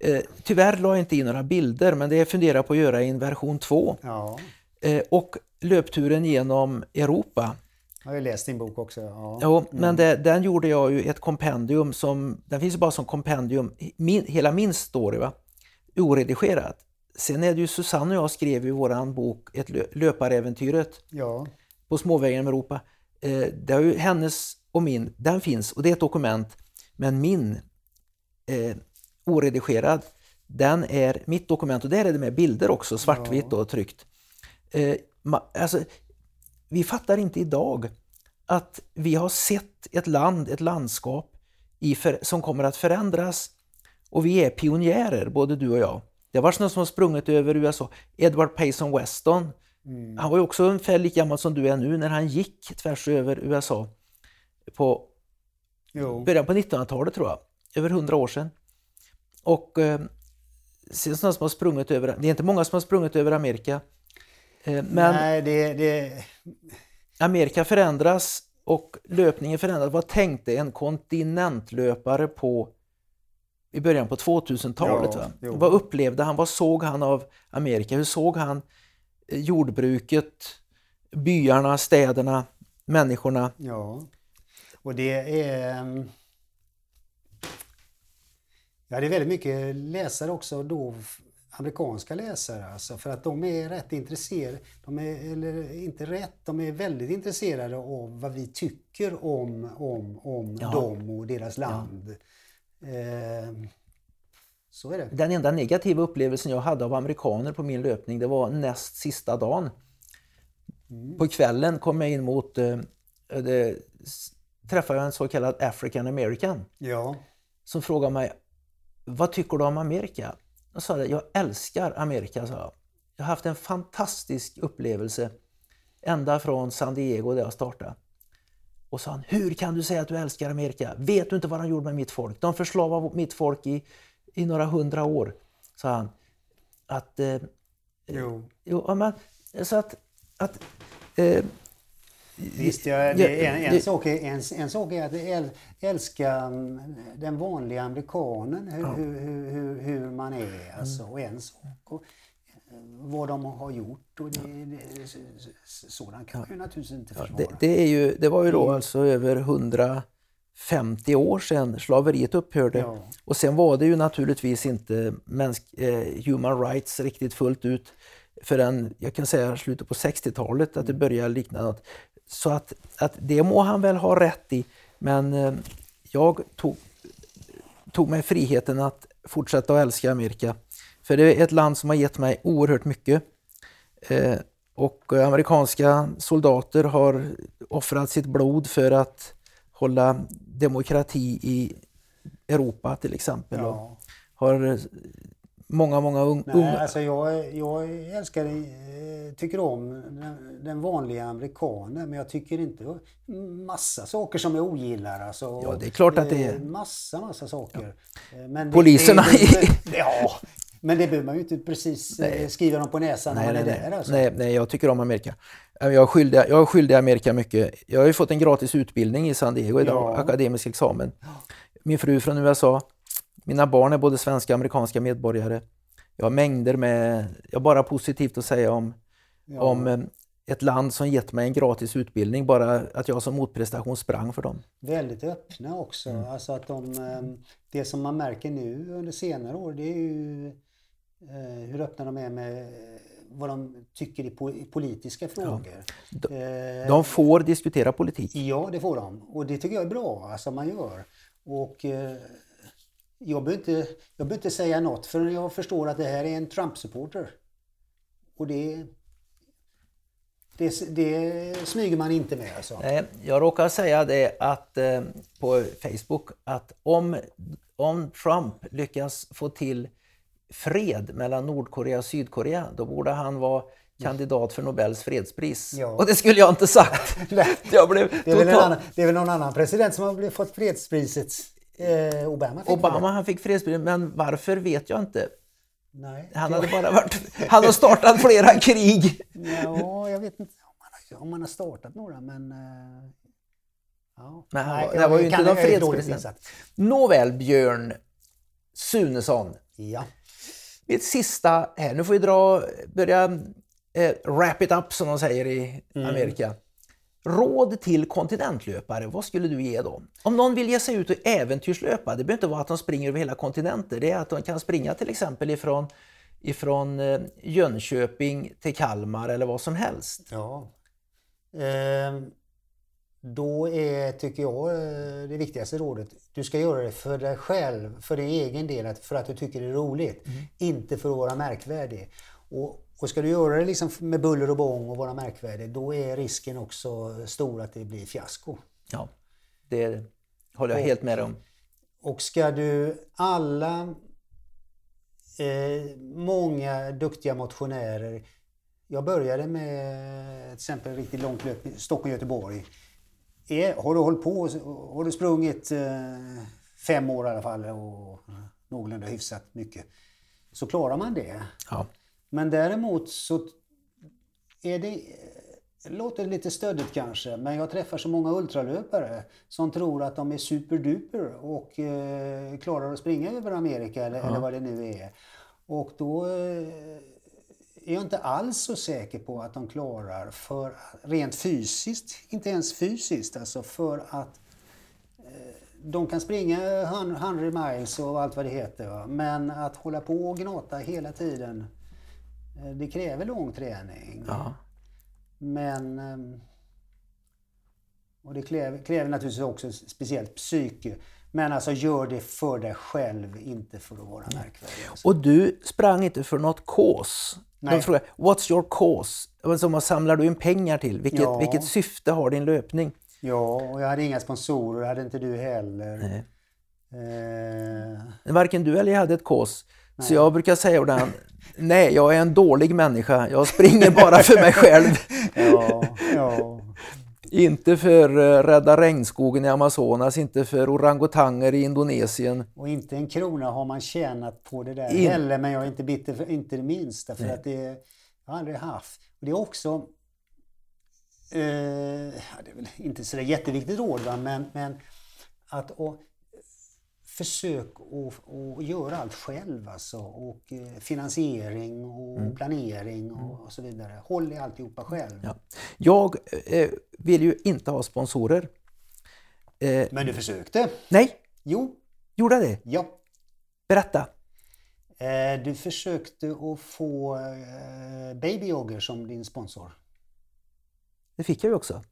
Eh, tyvärr la jag inte in några bilder, men det jag funderar på att göra i en version 2. Ja. Eh, och löpturen genom Europa. Jag har ju läst din bok också. Ja. Jo, men det, den gjorde jag ju ett kompendium som, den finns ju bara som kompendium, min, hela min story va, oredigerat. Sen är det ju Susanne och jag skrev i våran bok ett lö, Löparäventyret Ja. på småvägen genom Europa. Eh, det är ju hennes och min, den finns och det är ett dokument. Men min eh, oredigerad, den är mitt dokument och där är det med bilder också, svartvitt och tryckt. Eh, ma, alltså, vi fattar inte idag att vi har sett ett land, ett landskap i för, som kommer att förändras och vi är pionjärer, både du och jag. Det var någon som har sprungit över USA. Edward Payson Weston Mm. Han var ju också ungefär lika gammal som du är nu när han gick tvärs över USA på jo. början på 1900-talet tror jag, över 100 år sedan. Och eh, sen som har sprungit över, det är inte många som har sprungit över Amerika. Eh, men Nej, det, det... Amerika förändras och löpningen förändras. Vad tänkte en kontinentlöpare på i början på 2000-talet? Ja, vad upplevde han? Vad såg han av Amerika? Hur såg han eh, jordbruket, byarna, städerna, människorna? Ja, och det är... Ehm, ja, det är väldigt mycket läsare också då amerikanska läsare alltså, för att de är rätt intresserade, de är, eller inte rätt, de är väldigt intresserade av vad vi tycker om, om, om ja. dem och deras land. Ja. Eh, så är det. Den enda negativa upplevelsen jag hade av amerikaner på min löpning det var näst sista dagen. Mm. På kvällen kom jag in mot, eh, det, träffade jag en så kallad African American. Ja. Som frågade mig, vad tycker du om Amerika? Jag sa det, jag älskar Amerika, sa jag. Jag har haft en fantastisk upplevelse ända från San Diego där jag startade. Och sa han, hur kan du säga att du älskar Amerika? Vet du inte vad de gjorde med mitt folk? De förslavade mitt folk i, i några hundra år, sa han. Att, eh, jo. jo men, så att, att eh, Visst, ja, en, en, sak är, en, en sak är att älska mm, den vanliga amerikanen, hur, ja. hur, hur, hur, man är. Alltså, och en sak eh, vad de har gjort. Och det, det, sådant kan man ju naturligtvis inte försvara. Ja, det, det, är ju, det var ju då alltså över 150 år sedan slaveriet upphörde. Ja. Och sen var det ju naturligtvis inte mänsk, eh, human rights riktigt fullt ut förrän jag kan säga slutet på 60-talet att det mm. började likna något. Så att, att det må han väl ha rätt i. Men eh, jag tog, tog mig friheten att fortsätta att älska Amerika. För det är ett land som har gett mig oerhört mycket. Eh, och amerikanska soldater har offrat sitt blod för att hålla demokrati i Europa till exempel. Ja. har många, många unga? Alltså jag, jag älskar, eh, tycker om den, den vanliga amerikanen men jag tycker inte massa saker som jag ogillar. Alltså, ja, det är klart att det är. Massa, massa saker. Ja. Eh, Poliserna det, det, Ja, men det behöver man ju inte precis eh, nej. skriva dem på näsan nej, när man är nej, där. Alltså. Nej, nej, jag tycker om Amerika. Jag är, skyldig, jag är skyldig Amerika mycket. Jag har ju fått en gratis utbildning i San Diego idag, ja. akademisk examen. Min fru från USA, mina barn är både svenska och amerikanska medborgare. Jag har mängder med, jag har bara positivt att säga om, ja. om eh, ett land som gett mig en gratis utbildning, bara att jag som motprestation sprang för dem. Väldigt öppna också. Mm. Alltså att de, eh, det som man märker nu under senare år det är ju hur öppna de är med vad de tycker i politiska frågor. Ja. De, de, får diskutera politik. Ja, det får de. Och det tycker jag är bra, alltså man gör. Och jag behöver, inte, jag behöver inte säga något förrän jag förstår att det här är en Trump-supporter. Och det, det, det smyger man inte med alltså. Nej, jag råkar säga det att, eh, på Facebook att om, om Trump lyckas få till fred mellan Nordkorea och Sydkorea, då borde han vara kandidat för Nobels fredspris. Ja. Och det skulle jag inte sagt. jag blev det, är total... annan, det är väl någon annan president som har fått fredspriset Eh, Obama fick Obama han fick fredspriset, men varför vet jag inte. Nej, han hade bara varit... Han har startat flera krig. Ja, jag vet inte om han har, om han har startat några, men... Uh, ja. Men han, Nej, det var ju inte någon fredspresident. Nåväl, Björn Sunesson. Ja. Ett sista här. Nu får vi dra, börja eh, wrap it up som de säger i mm. Amerika. Råd till kontinentlöpare, vad skulle du ge dem? Om någon vill ge sig ut och äventyrslöpa, det behöver inte vara att de springer över hela kontinenter, det är att de kan springa till exempel ifrån, ifrån eh, Jönköping till Kalmar eller vad som helst. Ja. Eh, då är, tycker jag, eh, det viktigaste rådet, du ska göra det för dig själv, för din egen del, för att du tycker det är roligt. Mm. Inte för att vara märkvärdig. Och och ska du göra det liksom med buller och bång och vara märkvärdig, då är risken också stor att det blir fiasko. Ja, det håller jag och, helt med om. Och ska du alla, eh, många duktiga motionärer Jag började med till exempel riktigt långt löp i Stockholm-Göteborg. Har du hållit på, har du sprungit eh, fem år i alla fall och någorlunda hyfsat mycket, så klarar man det. Ja. Men däremot så är det låter lite stöddigt kanske, men jag träffar så många ultralöpare som tror att de är superduper och eh, klarar att springa över Amerika eller, ja. eller vad det nu är. Och då eh, är jag inte alls så säker på att de klarar, för rent fysiskt, inte ens fysiskt, alltså för att eh, de kan springa 100 miles och allt vad det heter, va? men att hålla på och gnata hela tiden, eh, det kräver lång träning. Ja. Men... Ehm, och det kräver, kräver naturligtvis också speciellt psyke. Men alltså gör det för dig själv, inte för att vara märkvärdig. Och du sprang inte för något cause? Nej. frågar, What's your cause? Alltså, vad samlar du in pengar till? Vilket, Ja. vilket syfte har din löpning? Ja, och jag hade inga sponsorer, det hade inte du heller. Nej. Eh, Varken du eller jag hade ett cause. Så jag brukar säga ibland, nej jag är en dålig människa, jag springer bara för mig själv. ja, ja. Inte för eh, rädda regnskogen i Amazonas, inte för orangutanger i Indonesien. Och inte en krona har man tjänat på det där In- heller, men jag är inte bitter för inte det minsta. För Nej. att det jag har aldrig haft. Och det är också, eh, det är väl inte så jätteviktigt råd, va? Men, men att och, försök att att göra allt själv alltså. Och eh, finansiering och planering och, och så vidare. Håll i alltihopa själv. Ja. Jag eh, vill ju inte ha sponsorer. Eh, Men du försökte? nej, Jo, gjorde det? ja. Berätta. Eh, Du försökte att få eh, Baby Jogger som din sponsor. Det fick jag ju också.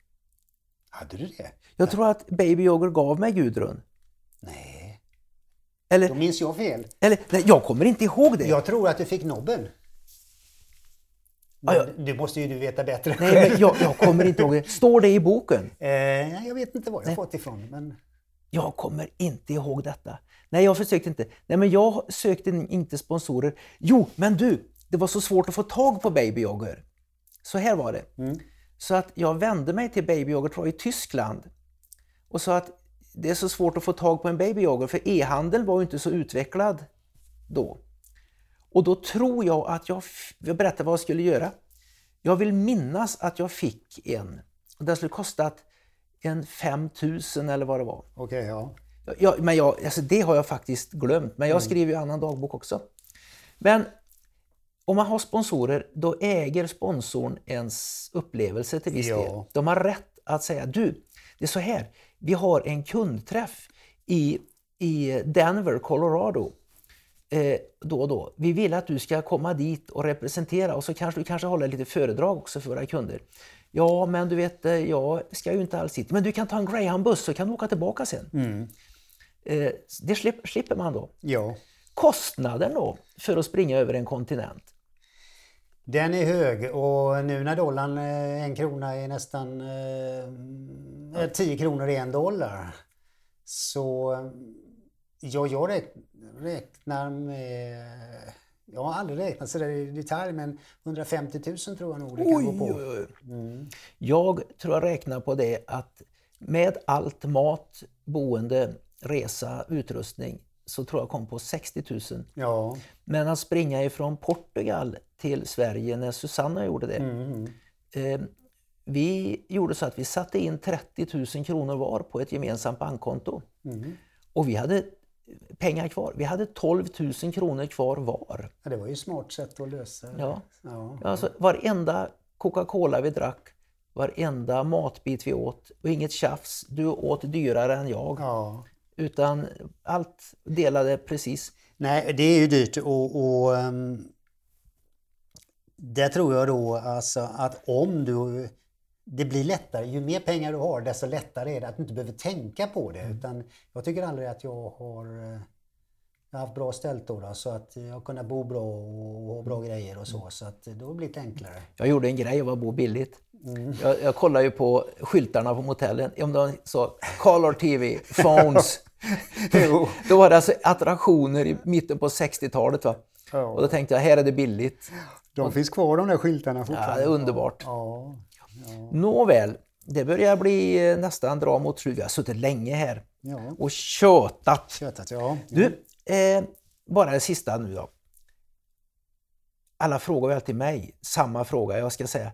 Hade du det? Jag tror att Baby Yogur gav mig Gudrun. Nej, Eller, då minns jag fel. eller nej, jag kommer inte ihåg det. Jag tror att du fick Nobel. Ja, ja. Men Det måste ju du veta bättre Nej, men jag, jag kommer inte ihåg det. Står det i boken? Eh, nej, jag vet inte var jag fått ifrån. Men... Jag kommer inte ihåg detta. Nej, jag försökte inte. Nej, men jag sökte inte sponsorer. Jo, men du, det var så svårt att få tag på Baby. Så här var det. Så att jag vände mig till Baby jag, i Tyskland och sa att det är så svårt att få tag på en Baby för e-handeln var ju inte så utvecklad då. Och då tror jag att jag, jag berättade vad jag skulle göra. Jag vill minnas att jag fick en. Och Den skulle kostat en 5000 eller vad det var. Okej, ja. Ja, men jag, alltså det har jag faktiskt glömt, men jag skriver ju annan dagbok också. Men om man har sponsorer, då äger sponsorn ens upplevelse till viss Ja. del. De har rätt att säga, du, det är så här, vi har en kundträff i, i Denver, Colorado eh, då och då. Vi vill att du ska komma dit och representera och så kanske du kanske håller lite föredrag också för våra kunder. Ja, men du vet, eh, jag ska ju inte alls hit. Men du kan ta en Greyhound-buss så kan du åka tillbaka sen. Eh, det slipper, slipper man då. ja. Kostnaden då för att springa över en kontinent? Den är hög och nu när dollarn, eh, en krona är nästan eh, 10 kronor i en dollar. Så eh, ja, jag räk, räknar med, jag har aldrig räknat så där i detalj men 150 000 tror jag nog det kan gå på. oj, oj. Jag tror jag räknar på det att med allt mat, boende, resa, utrustning så tror jag kom på 60 000. Ja, Men att springa ifrån Portugal till Sverige när Susanna gjorde det. Eh, vi gjorde så att vi satte in 30 000 kronor var på ett gemensamt bankkonto. Och vi hade pengar kvar. Vi hade 12 000 kronor kvar var. ja, det var ju ett smart sätt att lösa det. Ja. Ja. Alltså, varenda Coca-Cola vi drack, varenda matbit vi åt och inget tjafs. Du åt dyrare än jag. ja. Utan allt delade precis. Nej, det är ju dyrt och, och um, där tror jag då alltså att om du det blir lättare, ju mer pengar du har desto lättare är det att du inte behöver tänka på det. Utan jag tycker aldrig att jag har, eh, jag har haft bra ställt då, då så att jag har kunnat bo bra och ha bra grejer och så. Så att då har det blivit enklare. Jag gjorde en grej av att bo billigt. Jag, jag kollade ju på skyltarna på motellen. Om de sa Color TV, Phones. Då var det alltså attraktioner i mitten på 60-talet. Va? Ja. Och då tänkte jag, här är det billigt. De finns kvar de där skyltarna fortfarande. Ja, det är underbart. Ja, ja. Nåväl, det börjar bli eh, nästan dra mot slutet. Vi har suttit länge här ja. och tjötat. Tjötat, ja. Du, eh, bara det sista nu då. Alla frågar ju alltid mig samma fråga. Jag ska säga,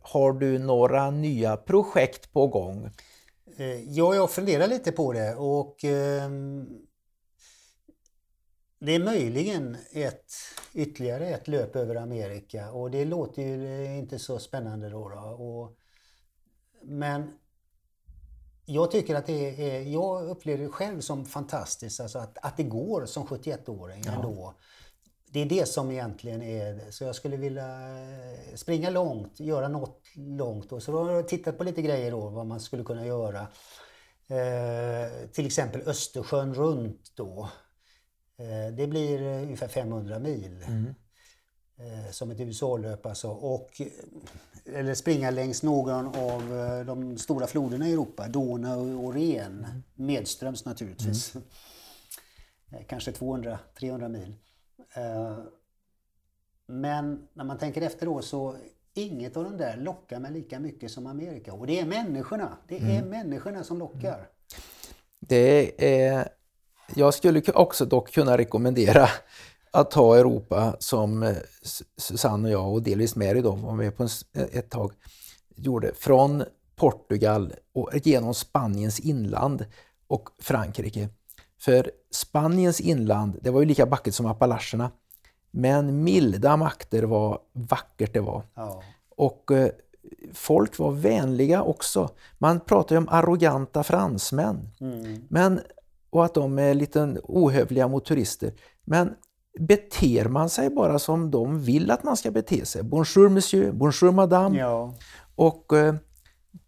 har du några nya projekt på gång? Eh, ja, jag funderar lite på det och eh, det är möjligen ett, ytterligare ett löp över Amerika och det låter ju eh, inte så spännande då. då. Och, men jag tycker att det är, jag upplever det själv som fantastiskt alltså att, att det går som 71-åring ja. ändå. Det är det som egentligen är Så jag skulle vilja springa långt, göra något långt. Och så har jag tittat på lite grejer då, vad man skulle kunna göra. Eh, till exempel Östersjön runt då. Eh, det blir ungefär 500 mil. Mm. Eh, som ett USA-löp alltså. Och, eller springa längs någon av eh, de stora floderna i Europa, Donau och Ren. Mm. Medströms naturligtvis. Mm. Kanske 200-300 mil. Men när man tänker efter då så inget av de där lockar mig lika mycket som Amerika. Och det är människorna. Det är mm. människorna som lockar. Det är jag skulle också dock kunna rekommendera att ta Europa som eh, Susanne och jag och delvis Mary då var med på ett tag gjorde från Portugal och genom Spaniens inland och Frankrike. För Spaniens inland, det var ju lika vackert som Appalacherna. Men milda makter var vackert det var. Ja. Och eh, folk var vänliga också. Man pratar ju om arroganta fransmän. Mm. Men och att de är lite ohövliga mot turister. Men beter man sig bara som de vill att man ska bete sig, bonjour monsieur, bonjour madame, ja. och eh,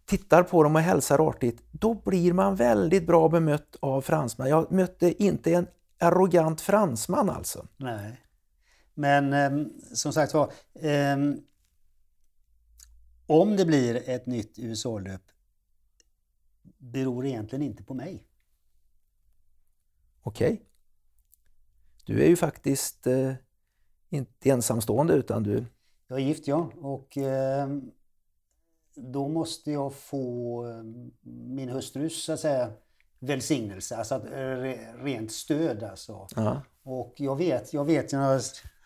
tittar på dem och hälsar artigt, då blir man väldigt bra bemött av fransmän. Jag mötte inte en arrogant fransman alltså. Nej. Men eh, som sagt var, eh, om det blir ett nytt USA-löp beror egentligen inte på mig. Okej. Okay. Du är ju faktiskt eh, inte ensamstående utan du... Jag är gift ja och eh, då måste jag få eh, min hustrus så att säga välsignelse, alltså att, eh, rent stöd alltså. Ja. Och jag vet, jag vet när jag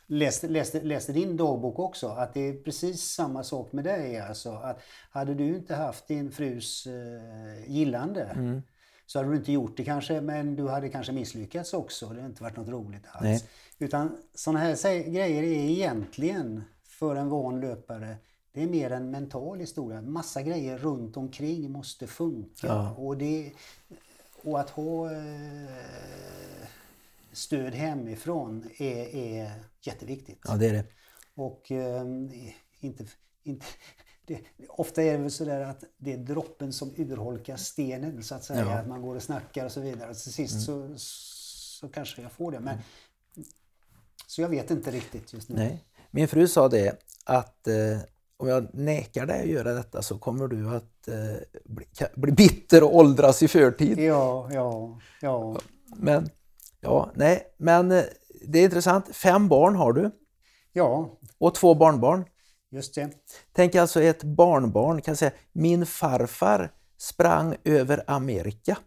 läste, läste, läste din dagbok också att det är precis samma sak med dig alltså. Att hade du inte haft din frus eh, gillande mm så hade du inte gjort det kanske, men du hade kanske misslyckats också. Det hade inte varit något roligt alls. Nej. Utan sådana här grejer är egentligen för en van löpare det är mer en mental historia. Massa grejer runt omkring måste funka. Ja. Och, det, och att ha eh, stöd hemifrån är, är jätteviktigt. Ja, det är det. Och eh, inte, inte, det, ofta är det väl sådär att det är droppen som urholkar stenen så att säga. Ja. Att man går och snackar och så vidare. Och till sist mm. så, så kanske jag får det. Men. Så jag vet inte riktigt just nu. Nej. Min fru sa det att eh, om jag nekar dig att göra detta så kommer du att eh, bli, bli, bitter och åldras i förtid. Ja, ja, ja. Men, ja, nej, men eh, det är intressant. Fem barn har du. Ja. Och två barnbarn. Just det. Tänk alltså ett barnbarn kan säga, min farfar sprang över Amerika.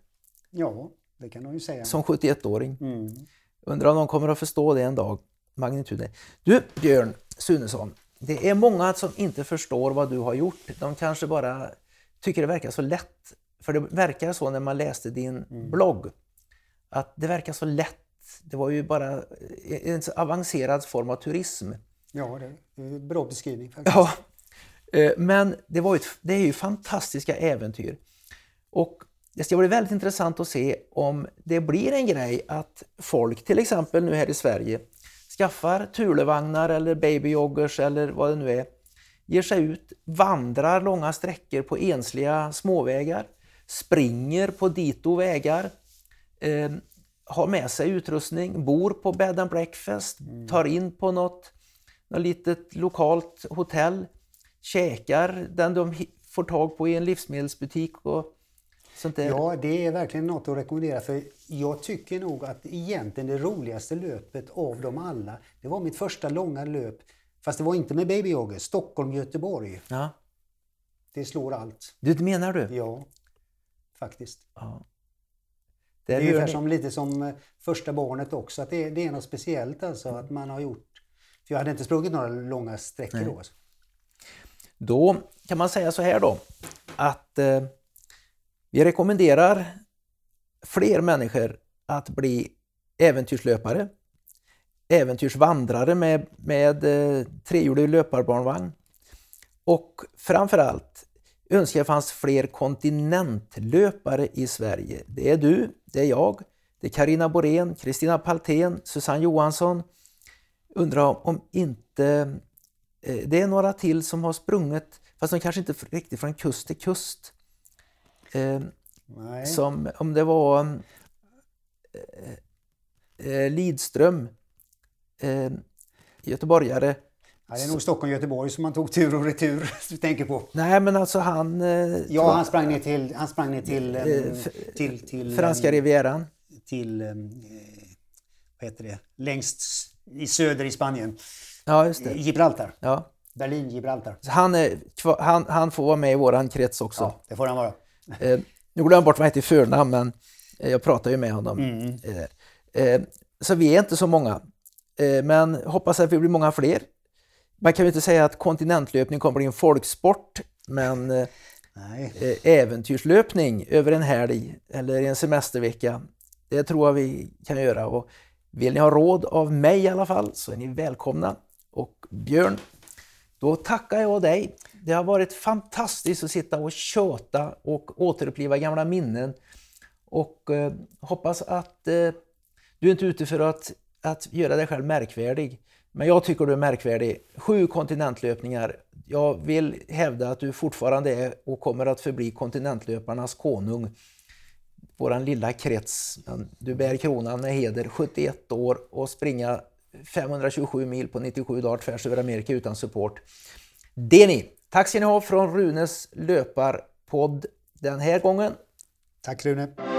Ja, det kan de ju säga. Som 71-åring. Mm. Undrar om de kommer att förstå det en dag, magnituden. Du Björn Sunesson, det är många som inte förstår vad du har gjort. De kanske bara tycker det verkar så lätt. För det verkar så när man läste din mm. blogg, att det verkar så lätt. Det var ju bara en avancerad form av turism. Ja, det är en bra beskrivning. Faktiskt. Ja, eh, men det, var ett, det är ju fantastiska äventyr. Och det ska bli väldigt intressant att se om det blir en grej att folk, till exempel nu här i Sverige, skaffar Thulevagnar eller babyjoggers eller vad det nu är, ger sig ut, vandrar långa sträckor på ensliga småvägar, springer på dito vägar, eh, har med sig utrustning, bor på bed and breakfast, mm. tar in på något något litet lokalt hotell, käkar den de får tag på i en livsmedelsbutik och sånt där. Ja, det är verkligen något att rekommendera för jag tycker nog att egentligen det roligaste löpet av dem alla, det var mitt första långa löp Fast det var inte med babyjogger. Stockholm-Göteborg. Ja. Det slår allt. Du menar du? Ja, faktiskt. Ja. Det är ungefär som, lite som eh, första barnet också. Att det, det är något speciellt alltså att man har gjort. För jag hade inte sprungit några långa sträckor då. Alltså. Då kan man säga så här då att eh, vi rekommenderar fler människor att bli äventyrslöpare, äventyrsvandrare med, med eh, trehjulig löparbarnvagn och framförallt önskar jag fanns fler kontinentlöpare i Sverige. Det är du, det är jag, det är Karina Borén, Kristina Paltén, Susanne Johansson. Undrar om inte Eh, Det är några till som har sprungit, fast de kanske inte riktigt från kust till kust. Eh, Nej. Som om det var eh, Lidström, göteborgare. Ja, det är nog Stockholm-Göteborg som man tog tur och retur du tänker på. Nej men alltså han... Ja, han sprang ner till, han sprang ner till, f- till, till, Franska rivieran. till vad heter det, längst i söder i Spanien. Ja, just det. Gibraltar. Ja. Berlin, Gibraltar. Så Han, är, han, han får vara med i våran krets också. Ja, det får han vara. Eh, nu glömde jag bort vad han heter i förnamn, men eh, jag pratar ju med honom. Mm. Eh, eh, så vi är inte så många, eh, men hoppas att vi blir många fler. Man kan ju inte säga att kontinentlöpning kommer bli en folksport, men eh, Nej. äventyrslöpning över en helg eller en semestervecka, det tror jag vi kan göra. Och vill ni ha råd av mig i alla fall så är ni välkomna. Och Björn, då tackar jag dig. Det har varit fantastiskt att sitta och tjata och återuppliva gamla minnen. Och eh, hoppas att eh, du är inte ute för att, att göra dig själv märkvärdig. Men jag tycker du är märkvärdig. Sju kontinentlöpningar. Jag vill hävda att du fortfarande är och kommer att förbli kontinentlöparnas konung. Våran lilla krets. Men Du bär kronan med heder. 71 år och springa 527 mil på 97 dagar tvärs över Amerika utan support. Det är ni! Tack ska ni ha från Runes löparpodd den här gången. Tack Rune.